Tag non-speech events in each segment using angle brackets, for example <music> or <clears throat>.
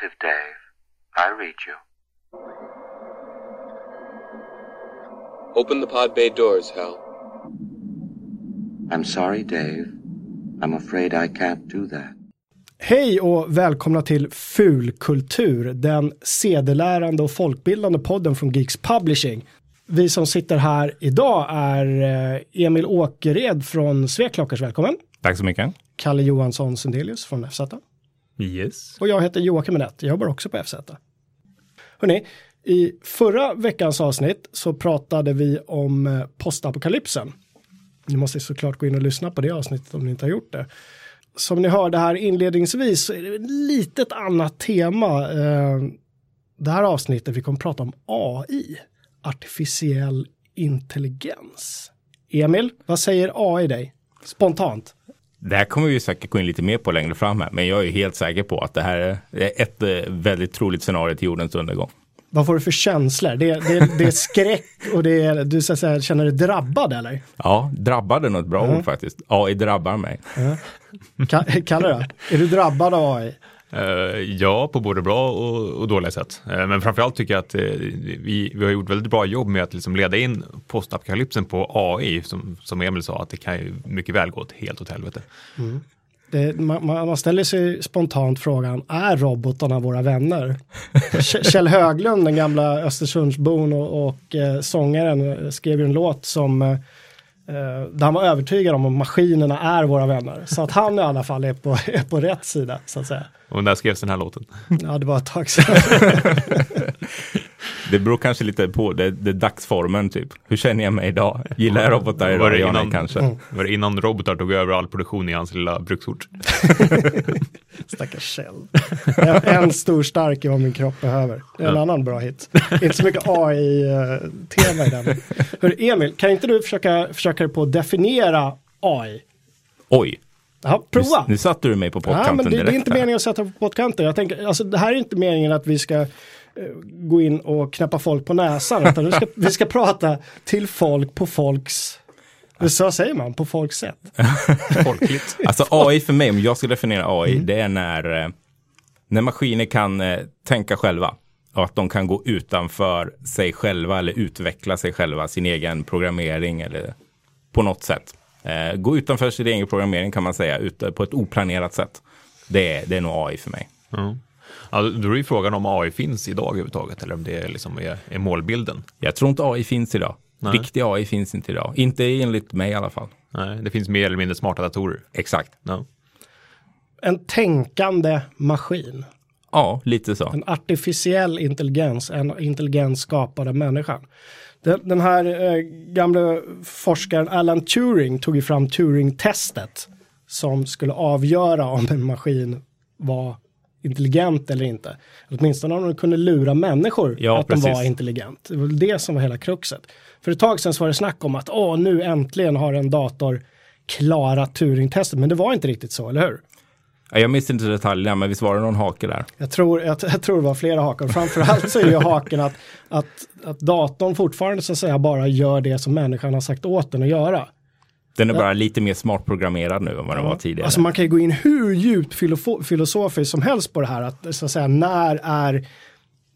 Affirmative, Dave. I read you. Open the pod bay doors, Hal. I'm sorry, Dave. I'm afraid I can't do that. Hej och välkomna till Fulkultur, den sedelärande och folkbildande podden från Geeks Publishing. Vi som sitter här idag är eh, Emil Åkered från Sveklockers, välkommen. Tack så mycket. Kalle Johansson Sundelius från FZ. Yes. Och jag heter Joakim Minett, jag jobbar också på FZ. Hörrni, i förra veckans avsnitt så pratade vi om eh, postapokalypsen. Ni måste såklart gå in och lyssna på det avsnittet om ni inte har gjort det. Som ni hörde här inledningsvis så är det ett litet annat tema. Eh, det här avsnittet vi kommer prata om AI, artificiell intelligens. Emil, vad säger AI dig? Spontant. Det här kommer vi säkert gå in lite mer på längre fram här, men jag är helt säker på att det här är ett eh, väldigt troligt scenario till jordens undergång. Vad får du för känslor? Det, det, det är skräck och det är, du så säga, känner dig drabbad eller? Ja, drabbad är något bra Mm. ord faktiskt. AI drabbar mig. Ka- Kalle då? Är du drabbad av AI? Eh, ja, på både bra och, dåliga sätt. Eh, men framförallt tycker jag att eh, vi, vi har gjort väldigt bra jobb med att liksom leda in postapokalypsen på AI, som, som Emil sa, att det kan ju mycket väl gå åt helt åt helvete. Det, man, man ställer sig spontant frågan, är robotarna våra vänner? <laughs> Kjell Höglund, den gamla Östersundsbon och, och sångaren, skrev ju en låt som där han var övertygad om att maskinerna är våra vänner. Så att han i alla fall är på, <laughs> är på rätt sida, så att säga. Och när skrevs den här låten? Ja, det var ett tag sedan. <laughs> Det beror kanske lite på, det, det är dagsformen typ. Hur känner jag mig idag? Gillar jag robotar Var idag? det Ja, nej, innan- kanske. Var det innan robotar tog över all produktion i hans lilla bruksort? <laughs> Stackars Kjell. En, en stor stark är vad min kropp behöver. Det är en annan bra hit. Inte så mycket AI-tema i den. Hör, Emil, kan inte du försöka, försöka på att definiera AI? Oj, Ja, prova! nu, nu satte du mig på Ja, pottkanten men det, det direkt. är inte här. meningen att sätta på pottkanten. Jag tänker, alltså, det här är inte meningen att vi ska eh, gå in och knäppa folk på näsan. Utan vi, ska, vi ska prata till folk på folks, så säger man, på folks sätt. Folkligt. Alltså AI för mig, om jag ska definiera AI, Mm. det är när, eh, när maskiner kan eh, tänka själva. Och att de kan gå utanför sig själva eller utveckla sig själva, sin egen programmering eller på något sätt. Eh, gå utanför sin egen programmering kan man säga, på ett oplanerat sätt. Det är, det är nog AI för mig. Ja. Ja, då är ju frågan om AI finns idag överhuvudtaget, eller om det liksom är, är målbilden. Jag tror inte AI finns idag. Nej. Riktig AI finns inte idag. Inte enligt mig i alla fall. Nej, det finns mer eller mindre smarta datorer. Exakt. Ja. En tänkande maskin. Ja, lite så. En artificiell intelligens, en intelligens skapad av människan. Den, den här eh, gamla forskaren Alan Turing tog ju fram Turing-testet som skulle avgöra om en maskin var intelligent eller inte. Åtminstone om de kunde lura människor Ja, att de precis. var intelligent. Det var det som var hela kruxet. För ett tag sedan så var det snack om att åh, nu äntligen har en dator klarat Turing-testet, men det var inte riktigt så, eller hur? Ja, Jag minns inte detaljerna, men visst var det någon hake där? Jag tror, jag, jag tror det var flera hakar. Framförallt så är ju haken att, att, att datorn fortfarande så att säga bara gör det som människan har sagt åt den att göra. Den är bara lite mer smart programmerad nu än vad den var tidigare. Alltså man kan ju gå in hur djupt filosofiskt som helst på det här. Att, så att säga, när, är,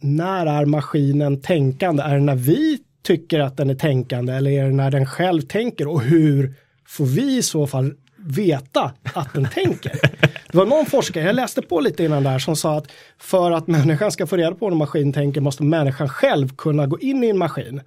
när är maskinen tänkande? Är det när vi tycker att den är tänkande eller är det när den själv tänker? Och hur får vi i så fall veta att den tänker? <laughs> Det var någon forskare, jag läste på lite innan där, som sa att för att människan ska få reda på hur en maskin tänker måste människan själv kunna gå in i en maskin.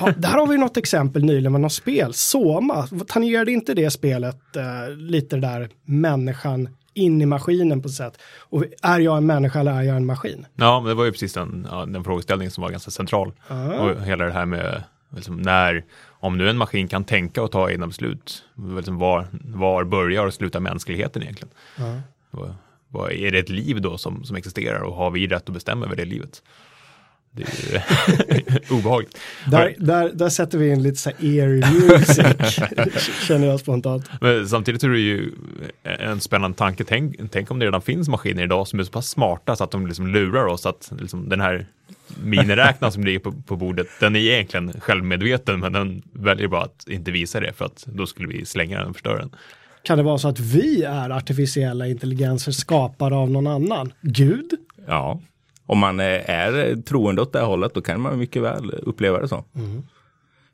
Ja, där har vi något exempel nyligen med något spel, Soma. Tangerade inte det spelet eh, lite där människan in i maskinen på ett sätt? Och är jag en människa eller är jag en maskin? Ja, men det var ju precis den, ja, den frågeställningen som var ganska central. Och hela det här med liksom, när, om nu en maskin kan tänka och ta egna beslut, liksom, var, var börjar och slutar mänskligheten egentligen? Vad, vad, är det ett liv då som, som existerar och har vi rätt att bestämma över det livet? Det är ju <laughs> obehagligt. Där, där, där sätter vi in lite så här eerie music, <laughs> känner jag spontant. Men samtidigt är det ju en spännande tanke. Tänk, tänk om det redan finns maskiner idag som är så pass smarta så att de liksom lurar oss att liksom den här miniräknaren som ligger på, på bordet, den är egentligen självmedveten men den väljer bara att inte visa det för att då skulle vi slänga den och förstöra den. Kan det vara så att vi är artificiella intelligenser skapade av någon annan? Gud? Ja, om man är troende åt det hållet då kan man mycket väl uppleva det så.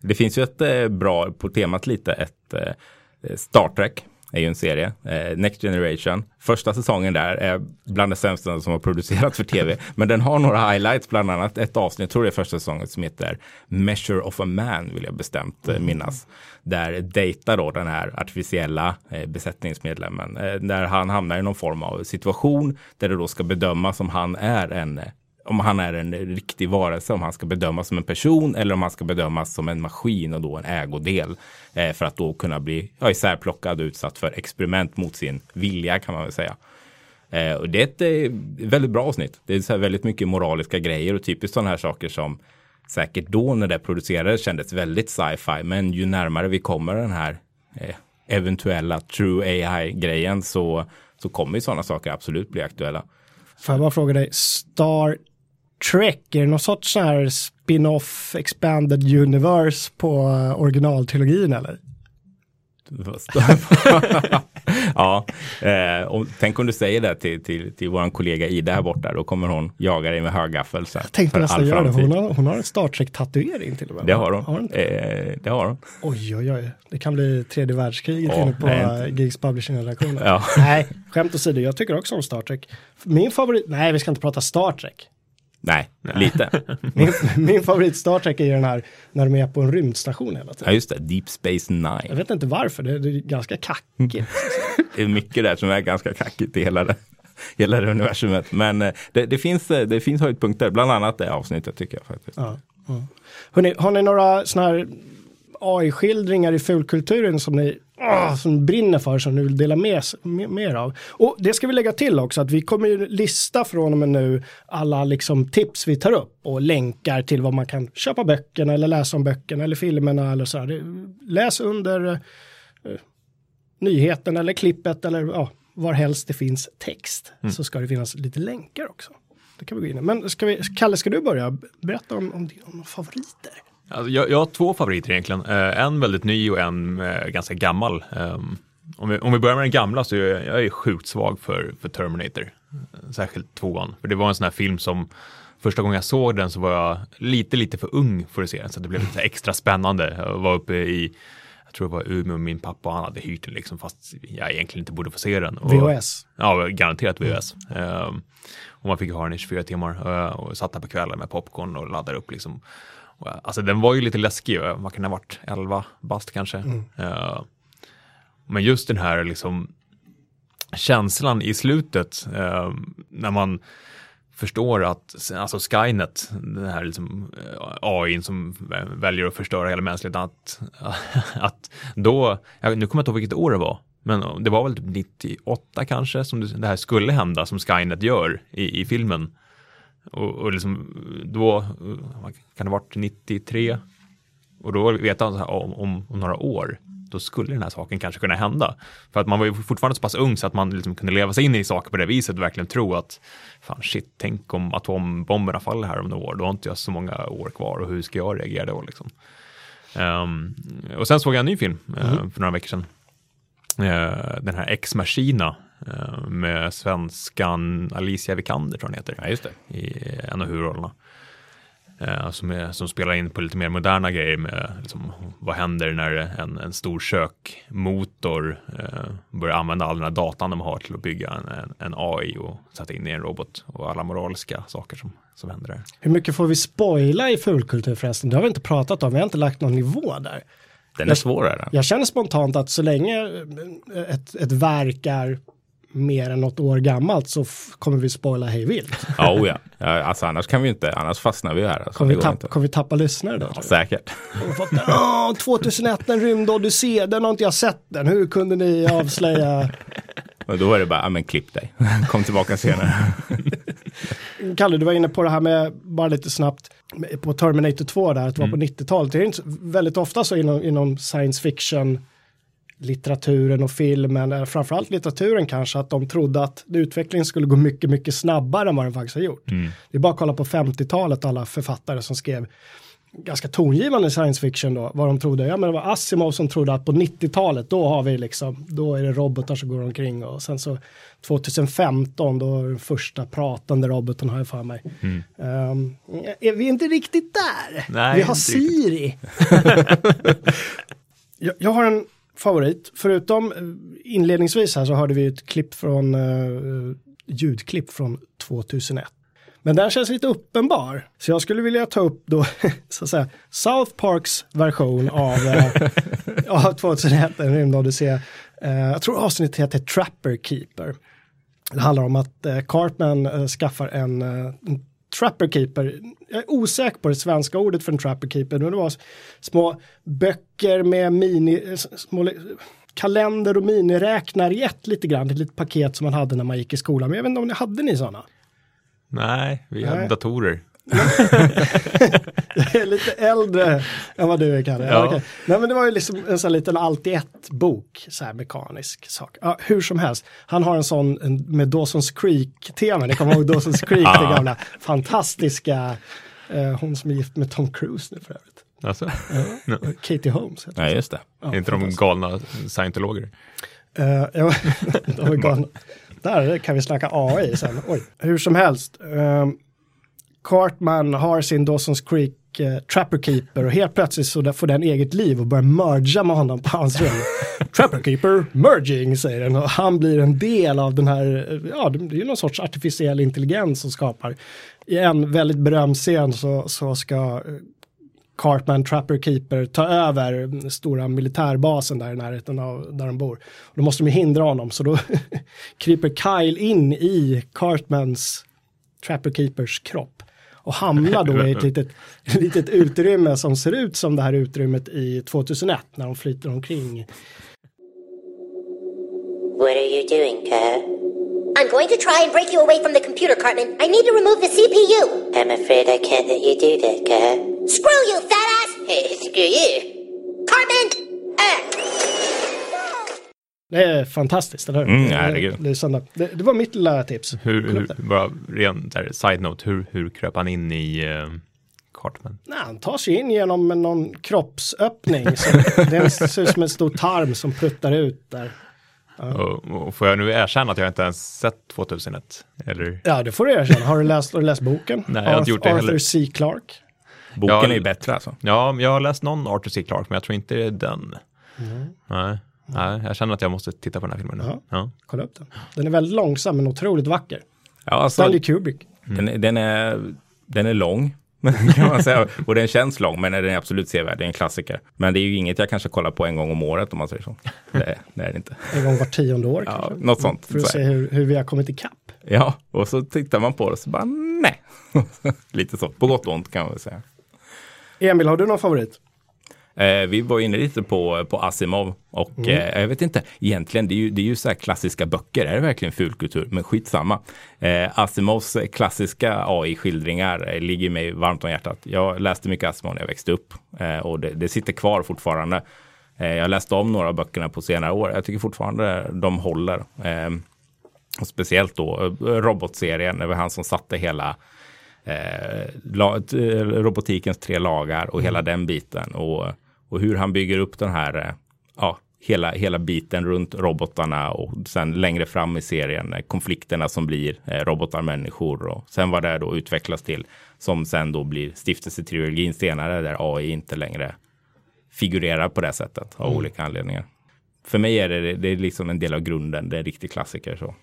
Det finns ju ett eh, bra, på temat lite, ett eh, Star Trek är ju en serie, eh, Next Generation. Första säsongen där är bland det sämsta som har producerats för tv. <laughs> Men den har några highlights, bland annat ett avsnitt, jag tror det är första säsongen, som heter Measure of a Man, vill jag bestämt eh, minnas. Där Data då, den här artificiella eh, besättningsmedlemmen, där han hamnar i någon form av situation där det då ska bedömas om han är en om han är en riktig varelse, om han ska bedömas som en person eller om han ska bedömas som en maskin och då en ägodel. Eh, för att då kunna bli ja, isärplockad och utsatt för experiment mot sin vilja kan man väl säga. Eh, och det är ett eh, väldigt bra avsnitt. Det är så här väldigt mycket moraliska grejer och typiskt sådana här saker som säkert då när det producerades kändes väldigt sci-fi. Men ju närmare vi kommer den här eh, eventuella true AI-grejen så, så kommer ju sådana saker absolut bli aktuella. Får jag bara fråga dig, Star Trek, är det någon sorts sån här spin-off expanded universe på eh, originaltrilogin eller? <laughs> ja, eh, och tänk om du säger det till, till, till vår kollega Ida här borta, då kommer hon jaga dig med högaffel. Jag tänkte nästan göra det, hon har, hon har en Star Trek-tatuering till och med. Det har hon. Har hon eh, det har hon. Oj, oj, oj. Det kan bli tredje världskriget Ja, inne på nej, inte. Gigs Publishing-redaktionen. Ja. Nej, skämt åsido, jag tycker också om Star Trek. Min favorit, nej vi ska inte prata Star Trek. Nej, lite. <laughs> Min, min favorit Star Trek är ju den här när de är på en rymdstation hela Ja, tiden. just det. Deep Space Jag Nine. vet inte varför, det, det är ganska kackigt. <laughs> Det är mycket där som är ganska kackigt i hela det, hela det universumet. Men eh, det, det, finns, eh, det finns höjdpunkter, bland annat det avsnittet tycker jag faktiskt. Ja, ja. Hörrni, har ni några sådana här AI-skildringar i fulkulturen som ni ah, som brinner för, som ni vill dela med mer av? Och det ska vi lägga till också, att vi kommer ju lista från och med nu alla liksom tips vi tar upp och länkar till vad man kan köpa böckerna eller läsa om böckerna eller filmerna eller så här. Läs under eh, nyheten eller klippet eller ja, var helst det finns text så ska det finnas lite länkar också. Det kan vi gå in i. Men ska vi, Kalle, ska du börja? Berätta om, om dina favoriter. Alltså, jag, jag har två favoriter egentligen. Eh, en väldigt ny och en eh, ganska gammal. Ehm, om, vi, om vi börjar med den gamla så är jag, jag är sjukt svag för, för Terminator. Särskilt tvåan. För det var en sån här film som första gången jag såg den så var jag lite, lite för ung för att se den. Så det blev lite extra spännande. Jag var uppe i, jag tror det var Umeå, min pappa och han hade hyrt den liksom fast jag egentligen inte borde få se den. Och, VHS. Ja, garanterat VHS. Ehm, och man fick ha den i 24 timmar eh, och satt där på kvällen med popcorn och laddade upp liksom. Eh, alltså den var ju lite läskig, eh, vad kan ha varit, 11 bast kanske. Eh, men just den här liksom känslan i slutet eh, när man förstår att alltså Skynet, den här liksom, eh, AI som eh, väljer att förstöra hela mänskligheten, att, <laughs> att då, nu kommer jag inte ihåg vilket år det var, men det var väl typ 98 kanske som det det här skulle hända som Skynet gör i, i filmen. Och, och liksom då, kan det ha varit 93? Och då vet han så här, om, om, om några år, då skulle den här saken kanske kunna hända. För att man var ju fortfarande så pass ung så att man liksom kunde leva sig in i saker på det viset och verkligen tro att fan shit, tänk om atombomberna faller här om några år, då har inte jag så många år kvar och hur ska jag reagera då liksom. Ehm, och sen såg jag en ny film eh, för några veckor sedan. Eh, den här Ex Machina eh, med svenskan Alicia Vikander tror jag hon heter Ja, just det. i en av huvudrollerna. Eh, som, är, som spelar in på lite mer moderna grejer med liksom, vad händer när en, en stor sökmotor eh, börjar använda all den här datan de har till att bygga en, en, AI och sätta in i en robot och alla moraliska saker som, som händer där. Hur mycket får vi spoila i fulkultur förresten? Det har vi inte pratat om, vi har inte lagt någon nivå där. Den är svårare. Jag känner spontant att så länge eh, ett, ett verk är mer än något år gammalt så kommer vi spoila hej vilt. Ja, oh ja. ja. Alltså annars kan vi inte, annars fastnar vi här. Alltså, Kommer vi, går tapp, inte. kommer vi tappa lyssnare då? du? Säkert. Fått "Åh, 2001, en rymdodyssé, den har inte jag sett den. Hur kunde ni avslöja? Och då är det bara, ja men klipp dig. <laughs> Kom tillbaka senare. <laughs> Kalle, du var inne på det här med, bara lite snabbt, på Terminator 2 där, att det var på 90-talet. Det är väldigt ofta så inom, inom science fiction litteraturen och filmen, eller framförallt litteraturen kanske, att de trodde att utvecklingen skulle gå mycket, mycket snabbare än vad den faktiskt har gjort. Det är bara att kolla på 50-talet, alla författare som skrev ganska tongivande science fiction då, vad de trodde. Ja men det var Asimov som trodde att på 90-talet då har vi liksom, då är det robotar som går omkring och sen så 2015 då är den första pratande roboten har jag för mig. Mm. Um, är vi inte riktigt där? Nej, vi har. Siri. <laughs> jag, jag har en favorit, förutom eh, inledningsvis här så hörde vi ett klipp från, uh, ljudklipp från 2001. Men den känns lite uppenbar. Så jag skulle vilja ta upp då, <laughs> så att säga, South Parks version av, eh, <laughs> av 2001, en rymdodyssé. Eh, jag tror avsnittet heter Trapper Keeper. Det handlar om att eh, Cartman eh, skaffar en, eh, en Trapper Keeper. Jag är osäker på det svenska ordet för en Trapper Keeper. Men det var små böcker med mini, eh, små kalender och miniräknare i ett lite grann. Ett litet paket som man hade när man gick i skolan. Men jag vet inte om ni hade ni sådana? Nej, vi hade Nej. datorer. Jag är lite äldre än vad du är Kalle. Ja. Ja. okej. Nej men det var ju liksom en sån liten allt i ett bok, så här mekanisk sak. Ja, hur som helst, han har en sån med Dawson's Creek-tema, ni kommer ihåg Dawson's Creek, det gamla fantastiska, eh, hon som är gift med Tom Cruise nu för övrigt. Alltså, Katie Holmes. Ja, just det. Ja, inte de galna scientologer. Uh, ja, <laughs> de är galna. Där kan vi snacka AI sen. Oj. Hur som helst. ehm, Cartman har sin Dawson's Creek eh, Trapper Keeper och helt plötsligt så får den eget liv och börjar merga med honom på hans rum. <laughs> Trapper Keeper merging säger den och han blir en del av den här, eh, ja det är ju någon sorts artificiell intelligens som skapar. I en väldigt berömd scen så, så ska eh, Cartman Trapper Keeper ta över den stora militärbasen där i närheten av där de bor. Och då måste de ju hindra honom så då <laughs> kryper Kyle in i Cartmans Trapper Keepers kropp och hamnar då i ett <laughs> litet, <laughs> litet utrymme som ser ut som det här utrymmet i 2001 när de flyter omkring. What are you doing, Kyle? I'm going to try and break you away from the computer, Cartman. I need to remove the CPU. I'm afraid I can't let you do that, Kyle. Screw you, fat ass! Hey, screw you. Cartman! Ah! Det är fantastiskt, eller hur? Mm, Det herregud. lysande. Det, det var mitt lilla tips. Hur, hur, det. bara ren där, side note, hur, hur kröp han in i uh, Cartman? Nej, han tar sig in genom någon kroppsöppning. Som, <laughs> den ser ut som en stor tarm som pruttar ut där. Och, och får jag nu erkänna att jag inte ens sett 2001? Eller? Ja, det får du erkänna. Har du läst, har du läst boken? Nej, jag har inte gjort det Arthur heller. C. Clarke. Boken Ja, är ju bättre alltså. Ja, jag har läst någon Arthur C. Clarke, men jag tror inte det är den. Nej. Nej, jag känner att jag måste titta på den här filmen nu. Ja. Ja. Kolla upp den. Den är väldigt långsam men otroligt vacker. Ja, alltså, Stanley Kubrick. den, är- den, är, den är lång. <laughs> kan man säga. Och den känns lång, men den är absolut sevärd. Det är en klassiker. Men det är ju inget jag kanske kollar på en gång om året om man säger så. <laughs> Det, det är det inte. En gång var tionde år Ja, kanske. något sånt. För att Så se hur, hur vi har kommit ikapp. Ja, och så tittar man på det och så bara nej. <laughs> Lite så, på gott och ont kan man väl säga. Emil, har du någon favorit? Eh, vi var inne lite på, på Asimov och Mm. eh, jag vet inte, egentligen det är ju, det är ju så här klassiska böcker, är det verkligen fulkultur? Men skitsamma. Eh, Asimovs klassiska AI-skildringar eh, ligger mig varmt om hjärtat. Jag läste mycket Asimov när jag växte upp eh, och det, det sitter kvar fortfarande. Jag läste om några av böckerna på senare år. Jag tycker fortfarande de håller. Och speciellt då robotserien, det var han som satte hela eh, eh, robotikens tre lagar och hela den biten. Och, och hur han bygger upp den här, eh, ja, hela, hela biten runt robotarna och sen längre fram i serien konflikterna som blir eh, robotar, människor och sen vad det då utvecklas till som sen då blir stiftelsetrilogin senare där AI inte längre figurerar på det sättet av olika anledningar. För mig är det, det är liksom en del av grunden, det är en riktig klassiker. Så.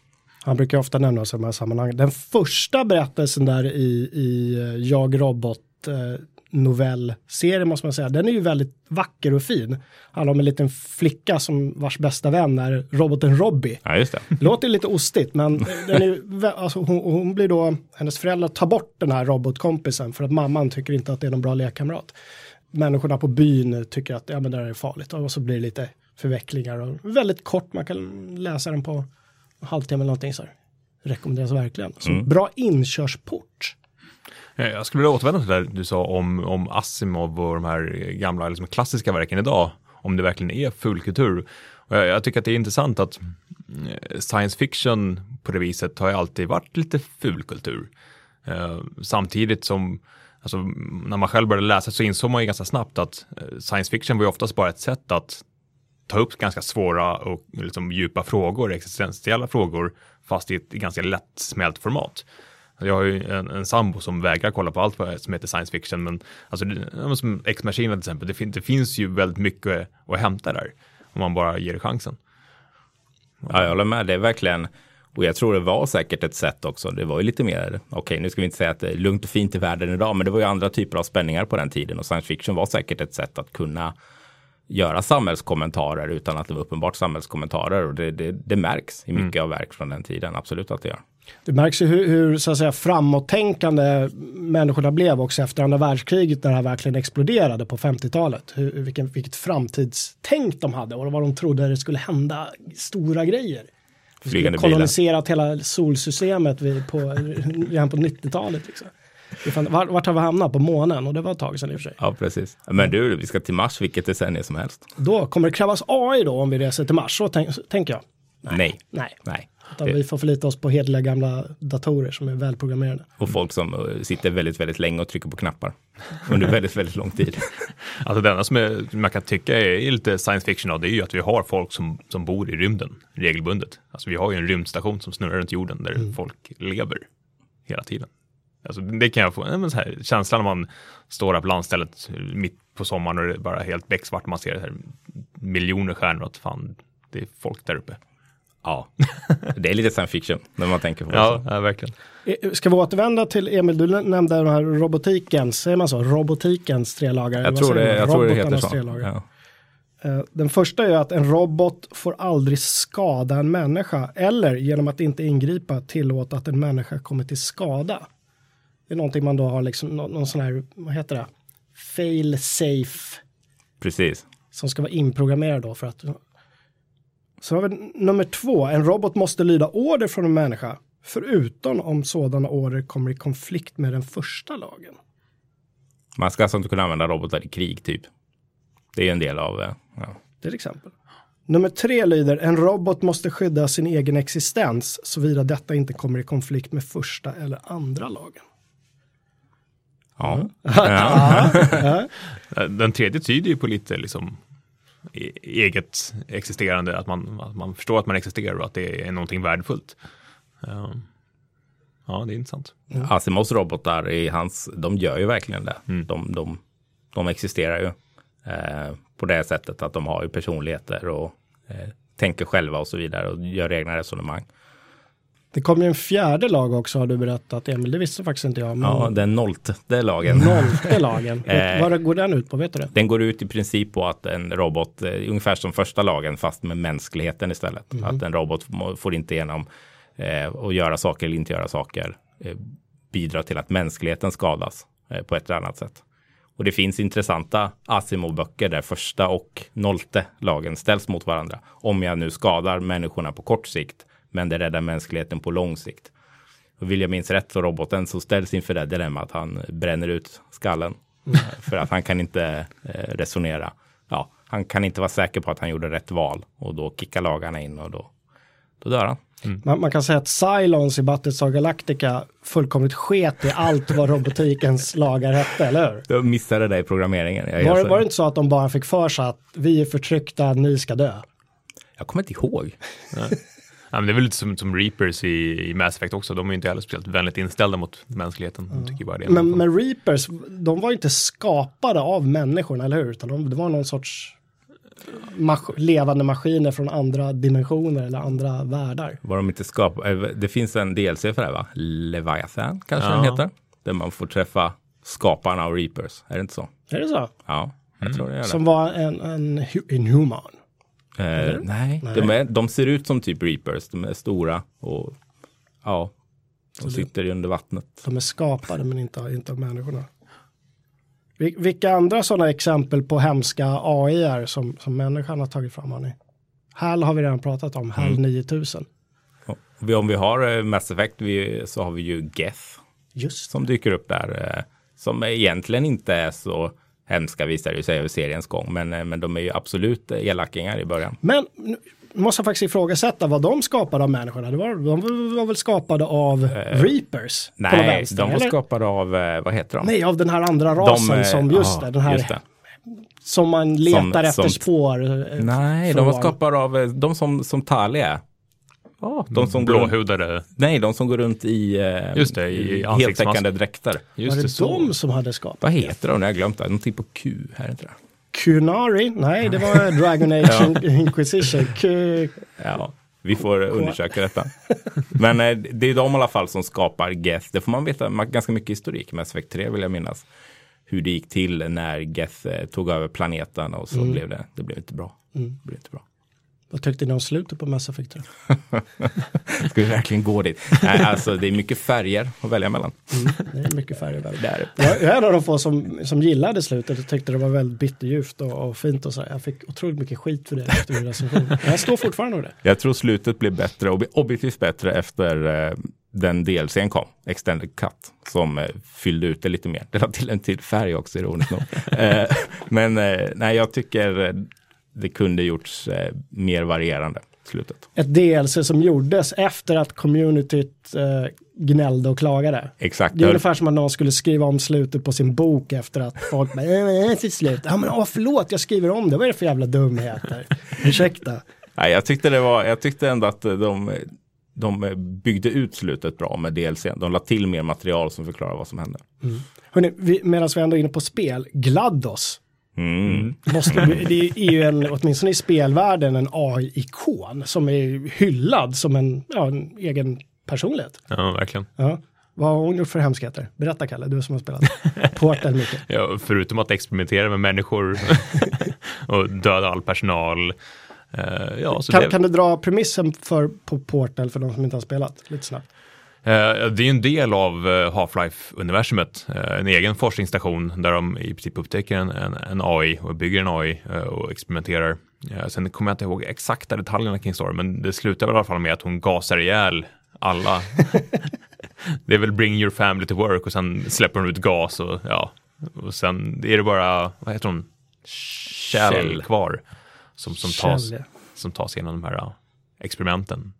Han brukar ofta nämnas i de här sammanhangen. Den första berättelsen där i, i eh, Jag Robot eh, novellserie måste man säga. Den är ju väldigt vacker och fin. Handlar om en liten flicka som vars bästa vän är roboten Robbie. Ja, just det. <laughs> Låter lite ostigt men den är, <laughs> alltså hon, hon blir då, hennes föräldrar tar bort den här robotkompisen för att mamman tycker inte att det är någon bra lekkamrat. Människorna på byn tycker att ja, men det här är farligt och så blir det lite förvecklingar och väldigt kort, man kan läsa den på halvtimme eller någonting så här. Rekommenderas verkligen. Så bra inkörsport. Jag skulle vilja återvända till det du sa om, om Asimov och de här gamla liksom, klassiska verken idag. Om det verkligen är fulkultur. Och jag, jag tycker att det är intressant att eh, science fiction på det viset har ju alltid varit lite fulkultur. Eh, samtidigt som alltså, när man själv började läsa så insåg man ju ganska snabbt att eh, science fiction var ju oftast bara ett sätt att ta upp ganska svåra och liksom, djupa frågor, existentiella frågor, fast i ett ganska lättsmält format. Jag har ju en, en sambo som vägrar kolla på allt vad som heter science fiction, men alltså, som X-Machina till exempel, det, fin- det finns ju väldigt mycket att hämta där, om man bara ger det chansen. Ja, jag håller med. Det är verkligen, och jag tror det var säkert ett sätt också. Det var ju lite mer, okej, nu ska vi inte säga att det är lugnt och fint i världen idag, men det var ju andra typer av spänningar på den tiden och science fiction var säkert ett sätt att kunna göra samhällskommentarer utan att det var uppenbart samhällskommentarer och det, det, det märks i mycket av verk från den tiden, absolut att det gör. Det märks ju hur, hur så att säga, framåttänkande människorna blev också efter andra världskriget när det här verkligen exploderade på 50-talet. Hur, vilken, vilket framtidstänk de hade och vad de trodde det skulle hända stora grejer. Flygande bilar. koloniserat hela solsystemet vid, på, <laughs> redan på 90-talet. Liksom. Vart, vart har vi hamnat? På månen och det var ett tag sedan i och för sig. Ja, precis. Men du, vi ska till Mars vilket decennium som helst. Då kommer det krävas AI då om vi reser till Mars, så tänk, tänker jag. Nej. Nej, Nej. utan vi får förlita oss på hederliga gamla datorer som är välprogrammerade. Och folk som eh, sitter väldigt, väldigt länge och trycker på knappar under väldigt, väldigt lång tid. <laughs> Alltså det enda som är, man kan tycka är lite science fiction av det är ju att vi har folk som, som bor i rymden regelbundet. Alltså vi har ju en rymdstation som snurrar runt jorden där folk lever hela tiden. Alltså det kan jag få, men så här, känslan när man står där på landstället mitt på sommaren och det är bara helt becksvart man ser här miljoner stjärnor att fan, det är folk där uppe. Ja, <laughs> det är lite science fiction när man tänker på det. Ja, ja verkligen. Eh, Ska vi återvända till Emil, du nämnde den här robotikens, säger man så, robotikens tre lagar? Jag tror det, jag tror det heter så. Ja. Eh, Den första är att en robot får aldrig skada en människa eller genom att inte ingripa tillåta att en människa kommer till skada. Det är någonting man då har liksom någon, någon sån här, vad heter det, fail safe Precis. som ska vara inprogrammerad då för att. Så har vi nummer två, en robot måste lyda order från en människa förutom om sådana order kommer i konflikt med den första lagen. Man ska alltså inte kunna använda robotar i krig typ. Det är en del av, eh, ja. till exempel. Nummer tre lyder, en robot måste skydda sin egen existens såvida detta inte kommer i konflikt med första eller andra lagen. Ja. <laughs> Eh, Den tredje tyder ju på lite liksom e- eget existerande, att man, att man förstår att man existerar och att det är någonting värdefullt. Eh, Ja, det är intressant. Asimovs robotar i hans, de gör ju verkligen det. De, de, de existerar ju eh, på det sättet att de har ju personligheter och eh, tänker själva och så vidare och gör egna resonemang. Det kommer ju en fjärde lag också har du berättat Emil, det visste faktiskt inte jag. Men Ja, den nollte lagen. Nollte <laughs> lagen, Eh. vad går den ut på, vet du det? Den går ut i princip på att en robot, eh, ungefär som första lagen fast med mänskligheten istället. Att en robot får inte genom eh, att göra saker eller inte göra saker eh, bidra till att mänskligheten skadas eh, på ett eller annat sätt. Och det finns intressanta Asimov-böcker där första och nollte lagen ställs mot varandra. Om jag nu skadar människorna på kort sikt, men det räddar mänskligheten på lång sikt. Och vill jag minns rätt så roboten så ställs inför det dilemma att han bränner ut skallen. För att han kan inte eh, resonera. Ja, han kan inte vara säker på att han gjorde rätt val. Och då kickar lagarna in och då, då dör han. Man, man kan säga att Cylons i Battlestar Galactica fullkomligt sket i allt vad robotikens <laughs> lagar hette, eller hur? Jag missade det i programmeringen. Jag, Var, var det inte så att de bara fick för sig att vi är förtryckta, ni ska dö? jag kommer inte ihåg. Ja, men det är väl lite som, som Reapers i, i Mass Effect också. De är ju inte heller speciellt vänligt inställda mot mänskligheten. De tycker bara det. Men, men Reapers, de var ju inte skapade av människorna, eller hur? Utan de, det var någon sorts mas- levande maskiner från andra dimensioner eller andra världar. Var de inte skap... eh, Det finns en DLC för det här va? Leviathan kanske Ja. den heter. Där man får träffa skaparna av Reapers. Är det inte så? Är det så? Ja, jag tror det är det. Som var en, en hu- inhuman. Eh, nej, De, är, de ser ut som typ Reapers. De är stora och ja, de sitter ju under vattnet. De är skapade men inte, inte av människorna. Vil- Vilka andra sådana exempel på hemska AI är som, som människan har tagit fram? Har ni? HAL har vi redan pratat om, HAL 9000. Och vi- Om vi har eh, Mass Effect vi, så har vi ju Geth Just som dyker upp där. eh, Som egentligen inte är så hemska visar det sig över seriens gång. Men, eh, men de är ju absolut eh, elakingar i början. Men nu- måste jag faktiskt ifrågasätta vad de skapade av människorna. Det var, de var väl skapade av Reapers? på något Nej, vänster, de var eller? skapade av, vad heter de? Nej, av den här andra rasen eh, som, just ja, det, den här det. som man letar efter som- spår. Nej, de från. var skapade av de som, som Tali är. Ja, de som går runt, Blåhudade. nej, de som går runt i, eh, Just det, i heltäckande dräkter. Just Var det så. de som hade skapat? Vad heter de? Jag har glömt det. Någonting på Q, här inte det? Kunari? Nej, det var Dragon Age Inquisition. Q... Ja, vi får undersöka detta. Men eh, det är de i alla fall som skapar Geth. Det får man veta ma- ganska mycket historik med Effect 3 vill jag minnas. Hur det gick till när Geth eh, tog över planeten och så blev det, det blev inte bra. Det blev inte bra. Vad tyckte ni om slutet på Mass Effect 3? <laughs> Ska vi verkligen gå dit? Nej, alltså det är mycket färger att välja mellan. Det är mycket färger där. Det är det. Jag är en av de få som, som gillade slutet och tyckte det var väldigt bitterljuvt och, och fint och så. Jag fick otroligt mycket skit för det efter min recension. Jag står fortfarande det. Jag tror slutet blev bättre, ob- objektivt bättre efter eh, den DLCn kom, Extended Cut, som eh, fyllde ut det lite mer. Det la till en till färg också, ironiskt nog. <laughs> eh, men eh, nej, jag tycker eh, det kunde gjorts eh, mer varierande, slutet. Ett DLC som gjordes efter att communityt eh, gnällde och klagade. Exakt. Det är ungefär som att någon skulle skriva om slutet på sin bok efter att folk bara, "Eh, är det för slut? Ja men åh, förlåt, jag skriver om det, vad är det för jävla dumheter? <laughs> Ursäkta. Nej, jag tyckte det var, jag tyckte ändå att de, de byggde ut slutet bra med DLCn. De la till mer material som förklarar vad som hände. Hörrni, vi, medan vi ändå är inne på spel, GLaDOS. Mm. Måste, det är ju en, åtminstone i spelvärlden, en AI-ikon som är hyllad som en, ja, en egen personlighet. Ja, verkligen. Ja. Vad har hon gjort för hemskheter? Berätta Kalle, du som har spelat Portal mycket. Ja, förutom att experimentera med människor <laughs> och döda all personal. Eh, ja, så Kan, det, kan du dra premissen för på Portal för de som inte har spelat? Lite snabbt. Eh, det är en del av eh, Half-Life-universumet, eh, en egen forskningsstation där de i princip upptäcker en, en, en AI och bygger en AI och experimenterar. Sen kommer jag inte ihåg exakta detaljerna kring storyn, men det slutar väl i alla fall med att hon gasar ihjäl alla. <laughs> det är väl bring your family to work och sen släpper hon ut gas och ja, och sen är det bara, vad heter hon, Shell, Shell. kvar som, som, tas, Shell, ja. som tas genom de här experimenten.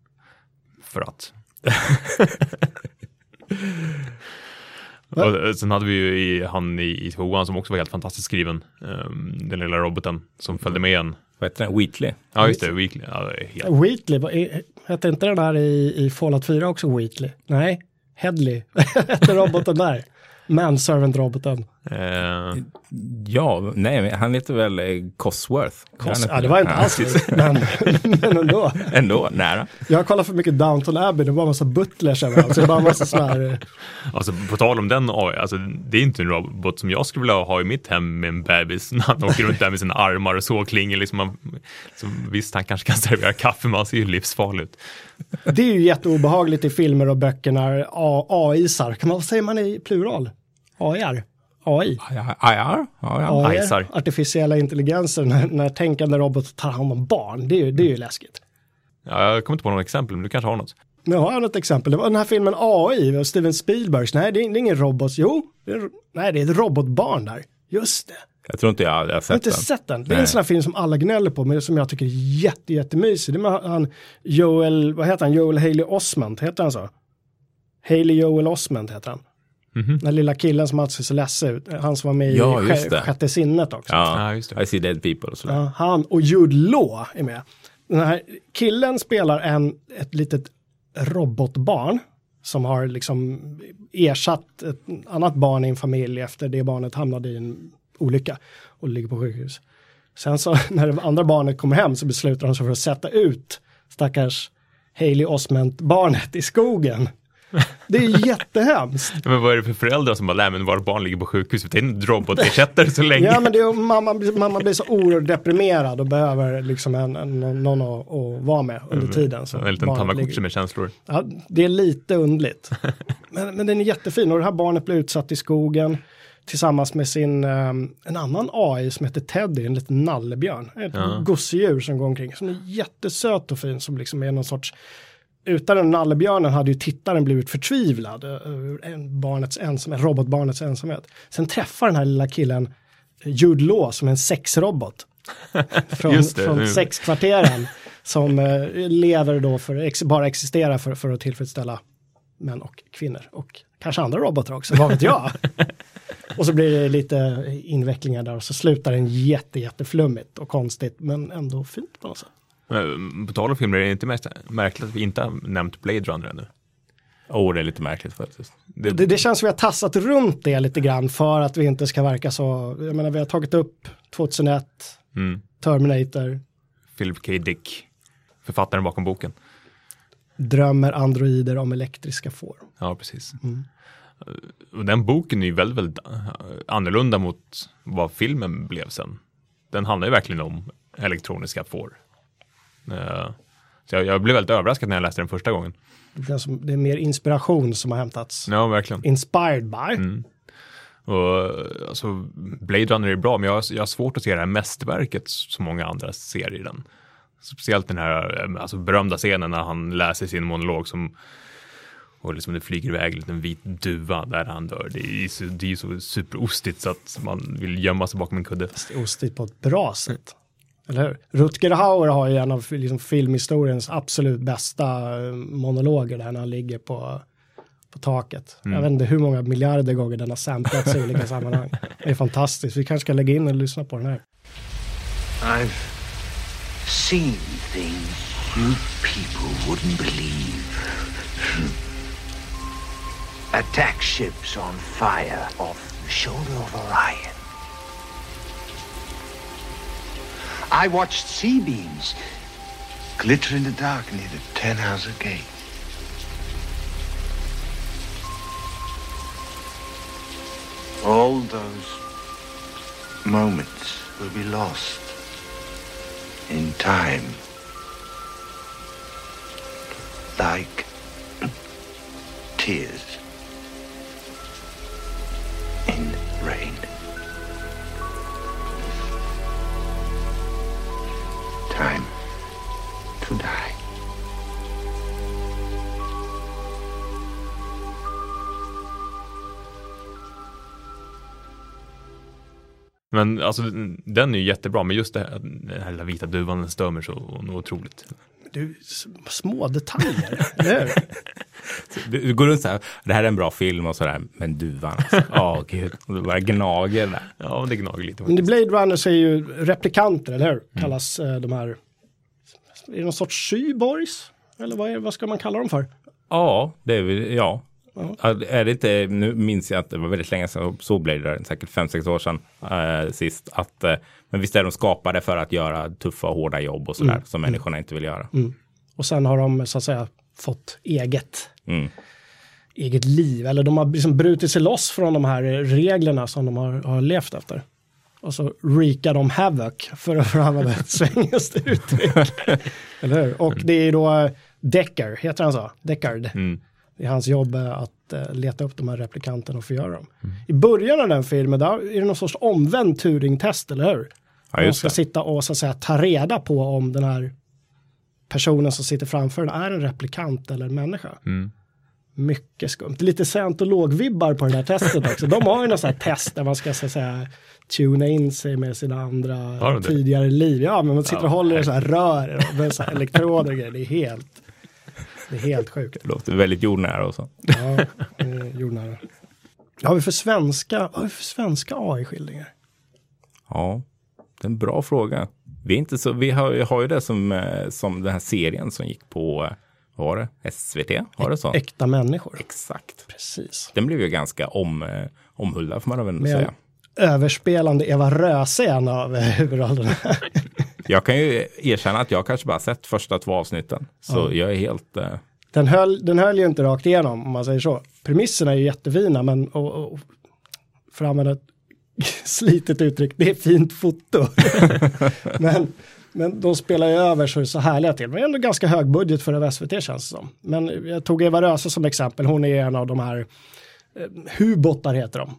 För att. Och eh, sen hade vi ju i, han i, i tvåan som också var helt fantastiskt skriven. ehm, den lilla roboten som följde med en. Vad heter den? Wheatley? Ja, just det, Weekly. Ja, det helt... Wheatley, hette inte den där i, i Fallout 4 också Wheatley? Nej, Headley <laughs> hette roboten där. Manservant-roboten. Eh, Ja, nej, han heter väl eh, Cosworth? Han ja, det var inte Ja, alls det, <laughs> men, men ändå. <laughs> Ändå, nära. Jag har kollat för mycket Downton Abbey, det var en massa butlers överallt. Så en massa sådana här, eh, <laughs> alltså på tal om den AI, alltså det är inte en robot som jag skulle vilja ha i mitt hem med en bebis. När han åker runt där med sina armar och såklingor. Liksom man, så visst, han kanske kan servera kaffe, men han ser ju livsfarlig ut. det är ju jätteobehagligt i filmer och böcker när AI-sar, kan man, vad säger man i plural? AI-ar? AI? AI, Ajsar. artificiella intelligenser, när, när tänkande robotar tar hand om barn, det är ju, det är ju läskigt. Ja, jag kommer inte på något exempel, men du kanske har något. Nu har jag något exempel. Det var den här filmen AI, Steven Spielbergs. Nej, det är, det är ingen robot. Jo, det är, nej, det är ett robotbarn där. Just det. Jag tror inte jag Jag har sett inte den. sett den. Det är en Nej. sån här film som alla gnäller på, men som jag tycker är jätte, jättemysig. Det är med han Joel, vad heter han? Joel Haley Osment, heter han så? Haley Joel Osment heter han. Den här lilla killen som alltid ser så ledsen ut. Han som var med Ja, i. Sjätte sinnet också. Ja, Ja, just det. I see dead people och sådär. Ja, han och Jude Law är med. Den här killen spelar en, ett litet robotbarn som har liksom ersatt ett annat barn i en familj efter det barnet hamnade i en olycka och ligger på sjukhus. Sen så <laughs> när det andra barnet kommer hem så beslutar de sig för att sätta ut stackars Haley Osment-barnet i skogen. Det är jättehemskt. Men vad är det för föräldrar som bara, nej men vårt barn ligger på sjukhus, vi tar in en robotersättare så länge. Ja men det är, mamma, mamma blir så oerhört deprimerad och behöver liksom en, en, någon att, att vara med under tiden. som en liten tamagotchi med känslor. Ja, det är lite undligt. Men, men den är jättefin och det här barnet blir utsatt i skogen tillsammans med sin, um, en annan AI som heter Teddy, en liten nallebjörn. Ett Ja. gosedjur som går omkring, som är jättesöt och fin, som liksom är någon sorts utan den nallebjörnen hade ju tittaren blivit förtvivlad över en barnets ensamhet, robotbarnets ensamhet. Sen träffar den här lilla killen eh, Jude Law som är en sexrobot. <laughs> från från sexkvarteren. som eh, lever då för, bara existerar för, för att tillfredsställa män och kvinnor och kanske andra robotar också, vad vet jag. <laughs> och så blir det lite invecklingar där och så slutar den jätte, jätteflummigt och konstigt men ändå fint på något sätt. Men, På tal om filmer, är det inte mest märkligt att vi inte har nämnt Blade Runner ännu? Oh, det är lite märkligt faktiskt. Det, Det, det känns som vi har tassat runt det lite grann för att vi inte ska verka så, jag menar vi har tagit upp 2001, mm, Terminator, Philip K. Dick, författaren bakom boken. drömmer androider om elektriska får. Ja, precis. Och den boken är ju väldigt, väldigt eh, annorlunda mot vad filmen blev sen. Den handlar ju verkligen om elektroniska får. Eh, Så jag, jag blev väldigt överraskad när jag läste den första gången. Det, känns som, det är mer inspiration som har hämtats. Ja, verkligen. Inspired by. Mm. Och, alltså, Blade Runner är bra, men jag jag har svårt att se det här mästerverket som många andra ser i den. Speciellt den här eh, alltså, berömda scenen när han läser sin monolog som och liksom det flyger iväg en liten vit duva där han dör. Det är ju så, det är så superostigt så att man vill gömma sig bakom en kudde. Är ostigt på ett bra sätt. Eller hur? Rutger Hauer har ju en av liksom, filmhistoriens absolut bästa eh, monologer där när han ligger på, på taket. Jag vet inte hur många miljarder gånger den har samplats i olika <laughs> sammanhang. Det är fantastiskt. Vi kanske ska lägga in och lyssna på den här. I've seen things you people wouldn't believe. Attack ships on fire off the shoulder of Orion. I watched sea beams glitter in the dark near the Ten Hauser Gate. All those moments will be lost in time. Like tears Men alltså den är ju jättebra, men just det här, den här lilla vita duvan den stör mig så något otroligt. Du, små detaljer? <laughs> Du, du går runt så här, det här är en bra film och sådär, men duvan, alltså. <laughs> Ja, gud, och du bara gnager där. Ja, det gnager lite. Men. Blade Runner så är ju replikanter, eller hur? Kallas eh, de här, är det någon sorts cyborgs? Eller vad, är, vad ska man kalla dem för? Ja, det är väl, ja. Ja, Är det inte, nu minns jag att det var väldigt länge sedan jag såg Blade Runner, säkert 5-6 år sedan eh, sist, att, eh, men visst är de skapade för att göra tuffa och hårda jobb och sådär, som människorna inte vill göra. Och sen har de så att säga fått eget, Mm. eget liv. Eller de har liksom brutit sig loss från de här reglerna som de har, har levt efter. Och så wreakar de havoc för att använda ett <laughs> svenskt uttryck. Eller hur? Och det är då eh, Deckard, heter han så? Deckard. Mm. Det är hans jobb att eh, leta upp de här replikanterna och förgöra dem. I början av den filmen där är det någon sorts omvänd Turing-test, eller hur? Ja, Man just ska det. sitta och så att säga ta reda på om den här personen som sitter framför den är en replikant eller en människa. Mm. Mycket skumt. Lite scientologvibbar på det där testet också. De har ju något sånt här test där man ska så att säga tuna in sig med sina andra tidigare liv. Ja, men man sitter och Ja, håller i så här rör med så här elektroder och grejer. Det är helt, det är helt sjukt. Det låter väldigt jordnära och så. Ja, jordnära. Vad har vi för svenska, vad har vi för svenska AI-skildringar? Ja, det är en bra fråga. Vi, är inte så, vi har, har ju det som, eh, som den här serien som gick på, eh, vad var det, SVT? Var det så? Äkta människor. Exakt. Precis. Den blev ju ganska om, eh, omhuldad får man väl ändå säga. Överspelande Eva Röse i en av eh, huvudrollerna. <laughs> Jag kan ju erkänna att jag kanske bara sett första två avsnitten. Så jag är helt... Eh, Den höll, den höll ju inte rakt igenom om man säger så. Premisserna är ju jättefina men och, och, för att använda ett <laughs> slitet uttryck, det är fint foto. <laughs> men, men de spelar ju över så är så härliga till. Men det är ändå ganska hög budget för SVT känns det som. Men jag tog Eva Röse som exempel, hon är en av de här eh, hubottar heter de.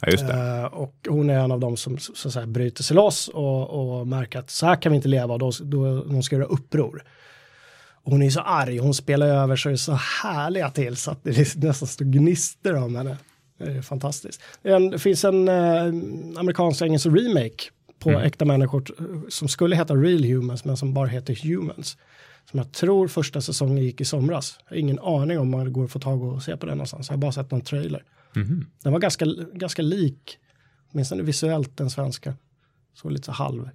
Ja. Eh, och hon är en av dem som så att säga, bryter sig loss och, och märker att så här kan vi inte leva då, då de ska göra uppror. Och hon är så arg, hon spelar över det så härliga till så att det <laughs> nästan står gnistor om henne. Det är fantastiskt. Det finns en eh, amerikansk engelsk remake på äkta människor som skulle heta Real Humans men som bara heter Humans. Som jag tror första säsongen gick i somras. Jag har ingen aning om man går att få tag och se på den någonstans. Jag har bara sett någon trailer. Den var ganska, ganska lik, åtminstone visuellt, den svenska. Så lite så halv,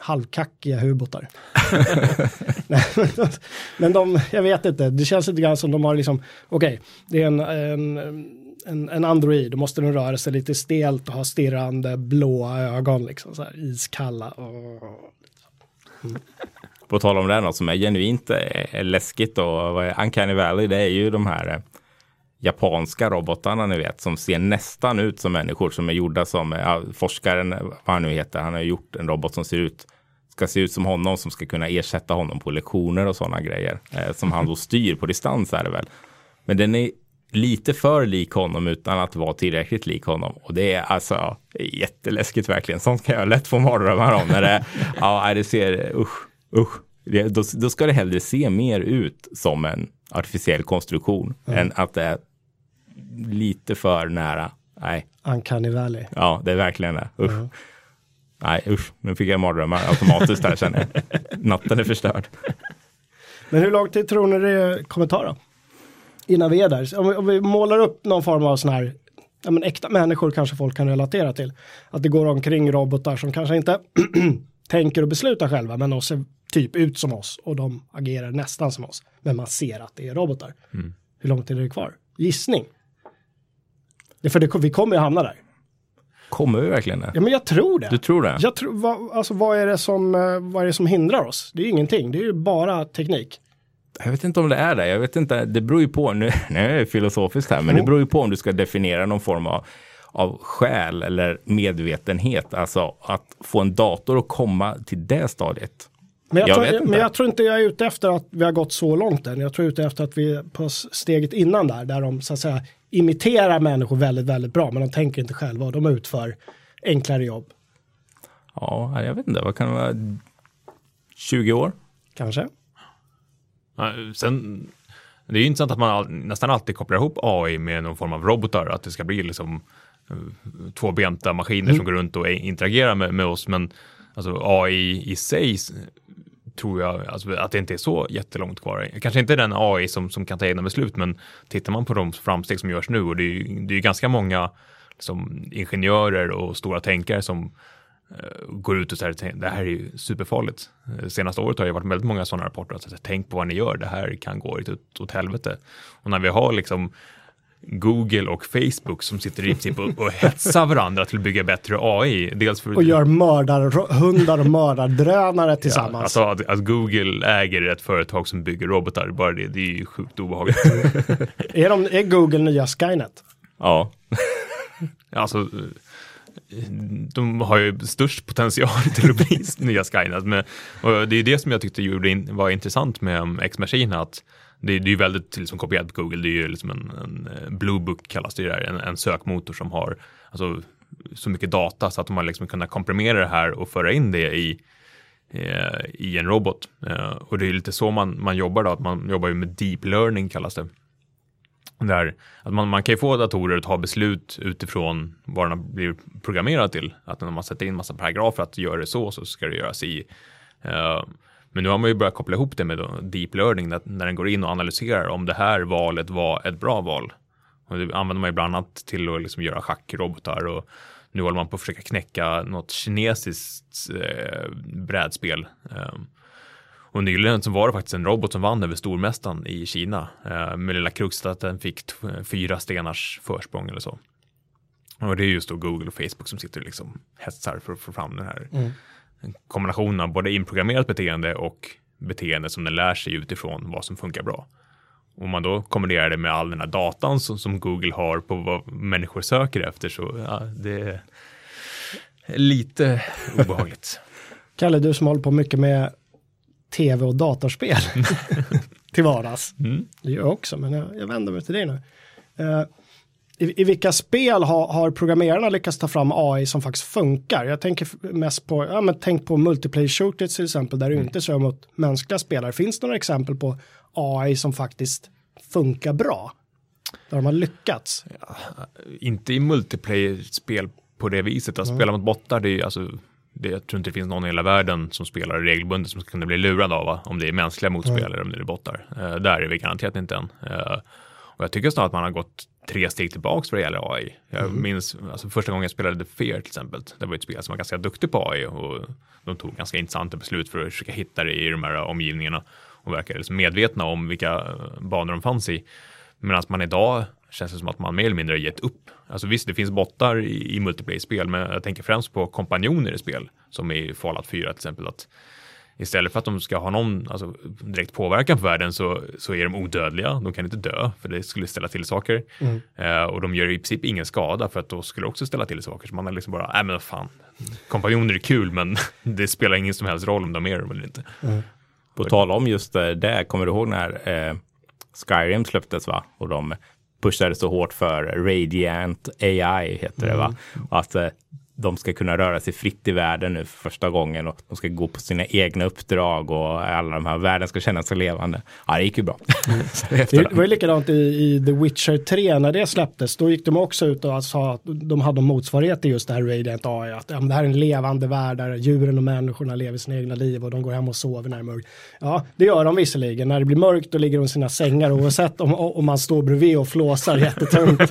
halvkackiga huvudbotar. <laughs> Nej, men de- jag vet inte, det känns lite grann som de har liksom, okej, det är en, en, en, en android, då måste den röra sig lite stelt och ha stirrande blåa ögon, liksom så här iskalla. Och, På tal om det, här, något som är genuint eh, läskigt och Uncanny Valley, det är ju de här eh, japanska robotarna ni vet, som ser nästan ut som människor som är gjorda som, eh, ja, forskaren, vad han nu heter, han har gjort en robot som ser ut, ska se ut som honom, som ska kunna ersätta honom på lektioner och sådana grejer, eh, som han då <laughs> styr på distans är det väl. Men den är lite för lik honom utan att vara tillräckligt lik honom. Och det är alltså jätteläskigt verkligen. Sånt kan jag lätt få mardrömmar om. När det, <laughs> ja, det ser, usch, usch. Det, då, då ska det hellre se mer ut som en artificiell konstruktion än att det är lite för nära. Nej, Uncanny Valley. ja, det är verkligen det. Usch. Nej, usch. Nu fick jag mardrömmar automatiskt där känner jag. Natten är förstörd. Men hur lång tid tror ni det kommer ta då? Innan vi är där. Om vi, om vi målar upp någon form av sån här, ja men äkta människor kanske folk kan relatera till. Att det går omkring robotar som kanske inte <clears throat> tänker och beslutar själva, men de ser typ ut som oss och de agerar nästan som oss. Men man ser att det är robotar. Hur lång tid är det kvar? Gissning? Det för det, vi kommer ju hamna där. Kommer vi verkligen det? Ja men jag tror det. Du tror det? Jag tror, vad, alltså vad är det som, eh, vad är det som hindrar oss? Det är ju ingenting, det är ju bara teknik. Jag vet inte om det är det. Jag vet inte. Det beror ju på. Nu, <laughs> nu är det filosofiskt här, men det beror ju på om du ska definiera någon form av, av själ eller medvetenhet. Alltså att få en dator att komma till det stadiet. Men jag, Jag tror, men jag tror inte jag är ute efter att vi har gått så långt än. Jag tror ute efter att vi är på steget innan där, där de så att säga imiterar människor väldigt, väldigt bra, men de tänker inte själva och de utför enklare jobb. Ja, jag vet inte. Vad kan det vara? 20 år? Kanske. Ja, Sen, det är ju intressant att man all, nästan alltid kopplar ihop AI med någon form av robotar, att det ska bli liksom eh, tvåbenta maskiner som går runt och interagerar med, med oss. Men alltså, AI i sig tror jag alltså, att det inte är så jättelångt kvar. Kanske inte den AI som, som kan ta egna beslut, men tittar man på de framsteg som görs nu och det är ju, det är ganska många liksom, ingenjörer och stora tänkare som eh, går ut och säger det här är ju superfarligt. Eh, senaste året har det varit väldigt många sådana rapporter. Att tänk på vad ni gör, det här kan gå riktigt åt helvete. Och när vi har liksom Google och Facebook som sitter i princip och, och hetsar varandra till att bygga bättre AI. Dels för Och gör mördarhundar och mördardrönare tillsammans. Alltså att, att Google äger ett företag som bygger robotar, bara det, det är ju sjukt obehagligt. <laughs> är, de, är Google nya Skynet? Ja. <laughs> Alltså, de har ju störst potential till att bli <laughs> nya Skynet. Men, och det är det som jag tyckte gjorde in, var intressant med X-Machine, att det, det är ju väldigt liksom, kopierat på Google. Det är ju liksom en, en eh, Blue Book kallas det där, en, en sökmotor som har alltså, så mycket data så att de har liksom kunnat komprimera det här och föra in det i eh, i en robot. Eh, och det är lite så man, man jobbar då, att man jobbar ju med deep learning kallas det. Där, att man, man kan ju få datorer att ta beslut utifrån vad den har blivit programmerad till. Att när man sätter in massa paragrafer att göra det så, så ska det göras i. Eh, men nu har man ju börjat koppla ihop det med deep learning, när, när den går in och analyserar om det här valet var ett bra val. Och det använder man ju bland annat till att liksom göra schackrobotar och nu håller man på att försöka knäcka något kinesiskt eh, brädspel. Eh, och nyligen så var det faktiskt en robot som vann över stormästaren i Kina eh, med lilla kruxet att den fick fyra stenars försprång eller så. Och det är just då Google och Facebook som sitter och liksom hetsar för att få fram den här mm kombinationen av både inprogrammerat beteende och beteende som den lär sig utifrån vad som funkar bra. Om man då kombinerar det med all den här datan som, som Google har på vad människor söker efter så ja, det är lite obehagligt. <laughs> Kalle, du som håller på mycket med tv och datorspel <laughs> till vardags. Det gör jag också, men jag, jag vänder mig till dig nu. Eh, i, I vilka spel har, har programmerarna lyckats ta fram AI som faktiskt funkar? Jag tänker mest på, ja men tänk på multiplayer shooters till exempel, där du inte kör mot mänskliga spelare. Finns det några exempel på AI som faktiskt funkar bra? Där de har lyckats? inte i multiplayer-spel på det viset. Att spela mot bottar, det är ju alltså det, jag tror inte det finns någon i hela världen som spelar regelbundet som kunna bli lurad av va? om det är mänskliga motspelare eller om det är bottar. Eh, där är vi garanterat inte än. Eh, och jag tycker snarare att man har gått tre steg tillbaks vad det gäller AI. Jag minns alltså, första gången jag spelade The Fear till exempel. Det var ett spel som var ganska duktig på AI och de tog ganska intressanta beslut för att försöka hitta det i de här omgivningarna och verkar liksom medvetna om vilka eh, banor de fanns i. Medan man idag känns det som att man mer eller mindre gett upp. Alltså visst, det finns bottar i, i multiplayer-spel, men jag tänker främst på kompanjoner i spel, som i Fallout 4 till exempel. Att istället för att de ska ha någon alltså, direkt påverkan på världen så, så är de odödliga. De kan inte dö, för det skulle ställa till saker. Eh, och de gör i princip ingen skada, för att då skulle också ställa till saker. Så man är liksom bara, nej men vad fan, kompanjoner är kul, men <laughs> det spelar ingen som helst roll om de är dem eller inte. På tal om just eh, det, kommer du ihåg när eh, Skyrim släpptes va? Och de pushade så hårt för Radiant AI heter det va? Och att eh, de ska kunna röra sig fritt i världen nu för första gången och de ska gå på sina egna uppdrag och alla de här världen ska kännas så levande. Ja, det gick ju bra. <laughs> Efter Det var ju likadant i, i The Witcher 3 när det släpptes. Då gick de också ut och sa att de hade motsvarighet till just det här Radiant AI. Att ja, det här är en levande värld där djuren och människorna lever sina egna liv och de går hem och sover när det är mörkt. Ja, det gör de visserligen. När det blir mörkt då ligger de i sina sängar oavsett om, om man står bredvid och flåsar jättetungt. <laughs>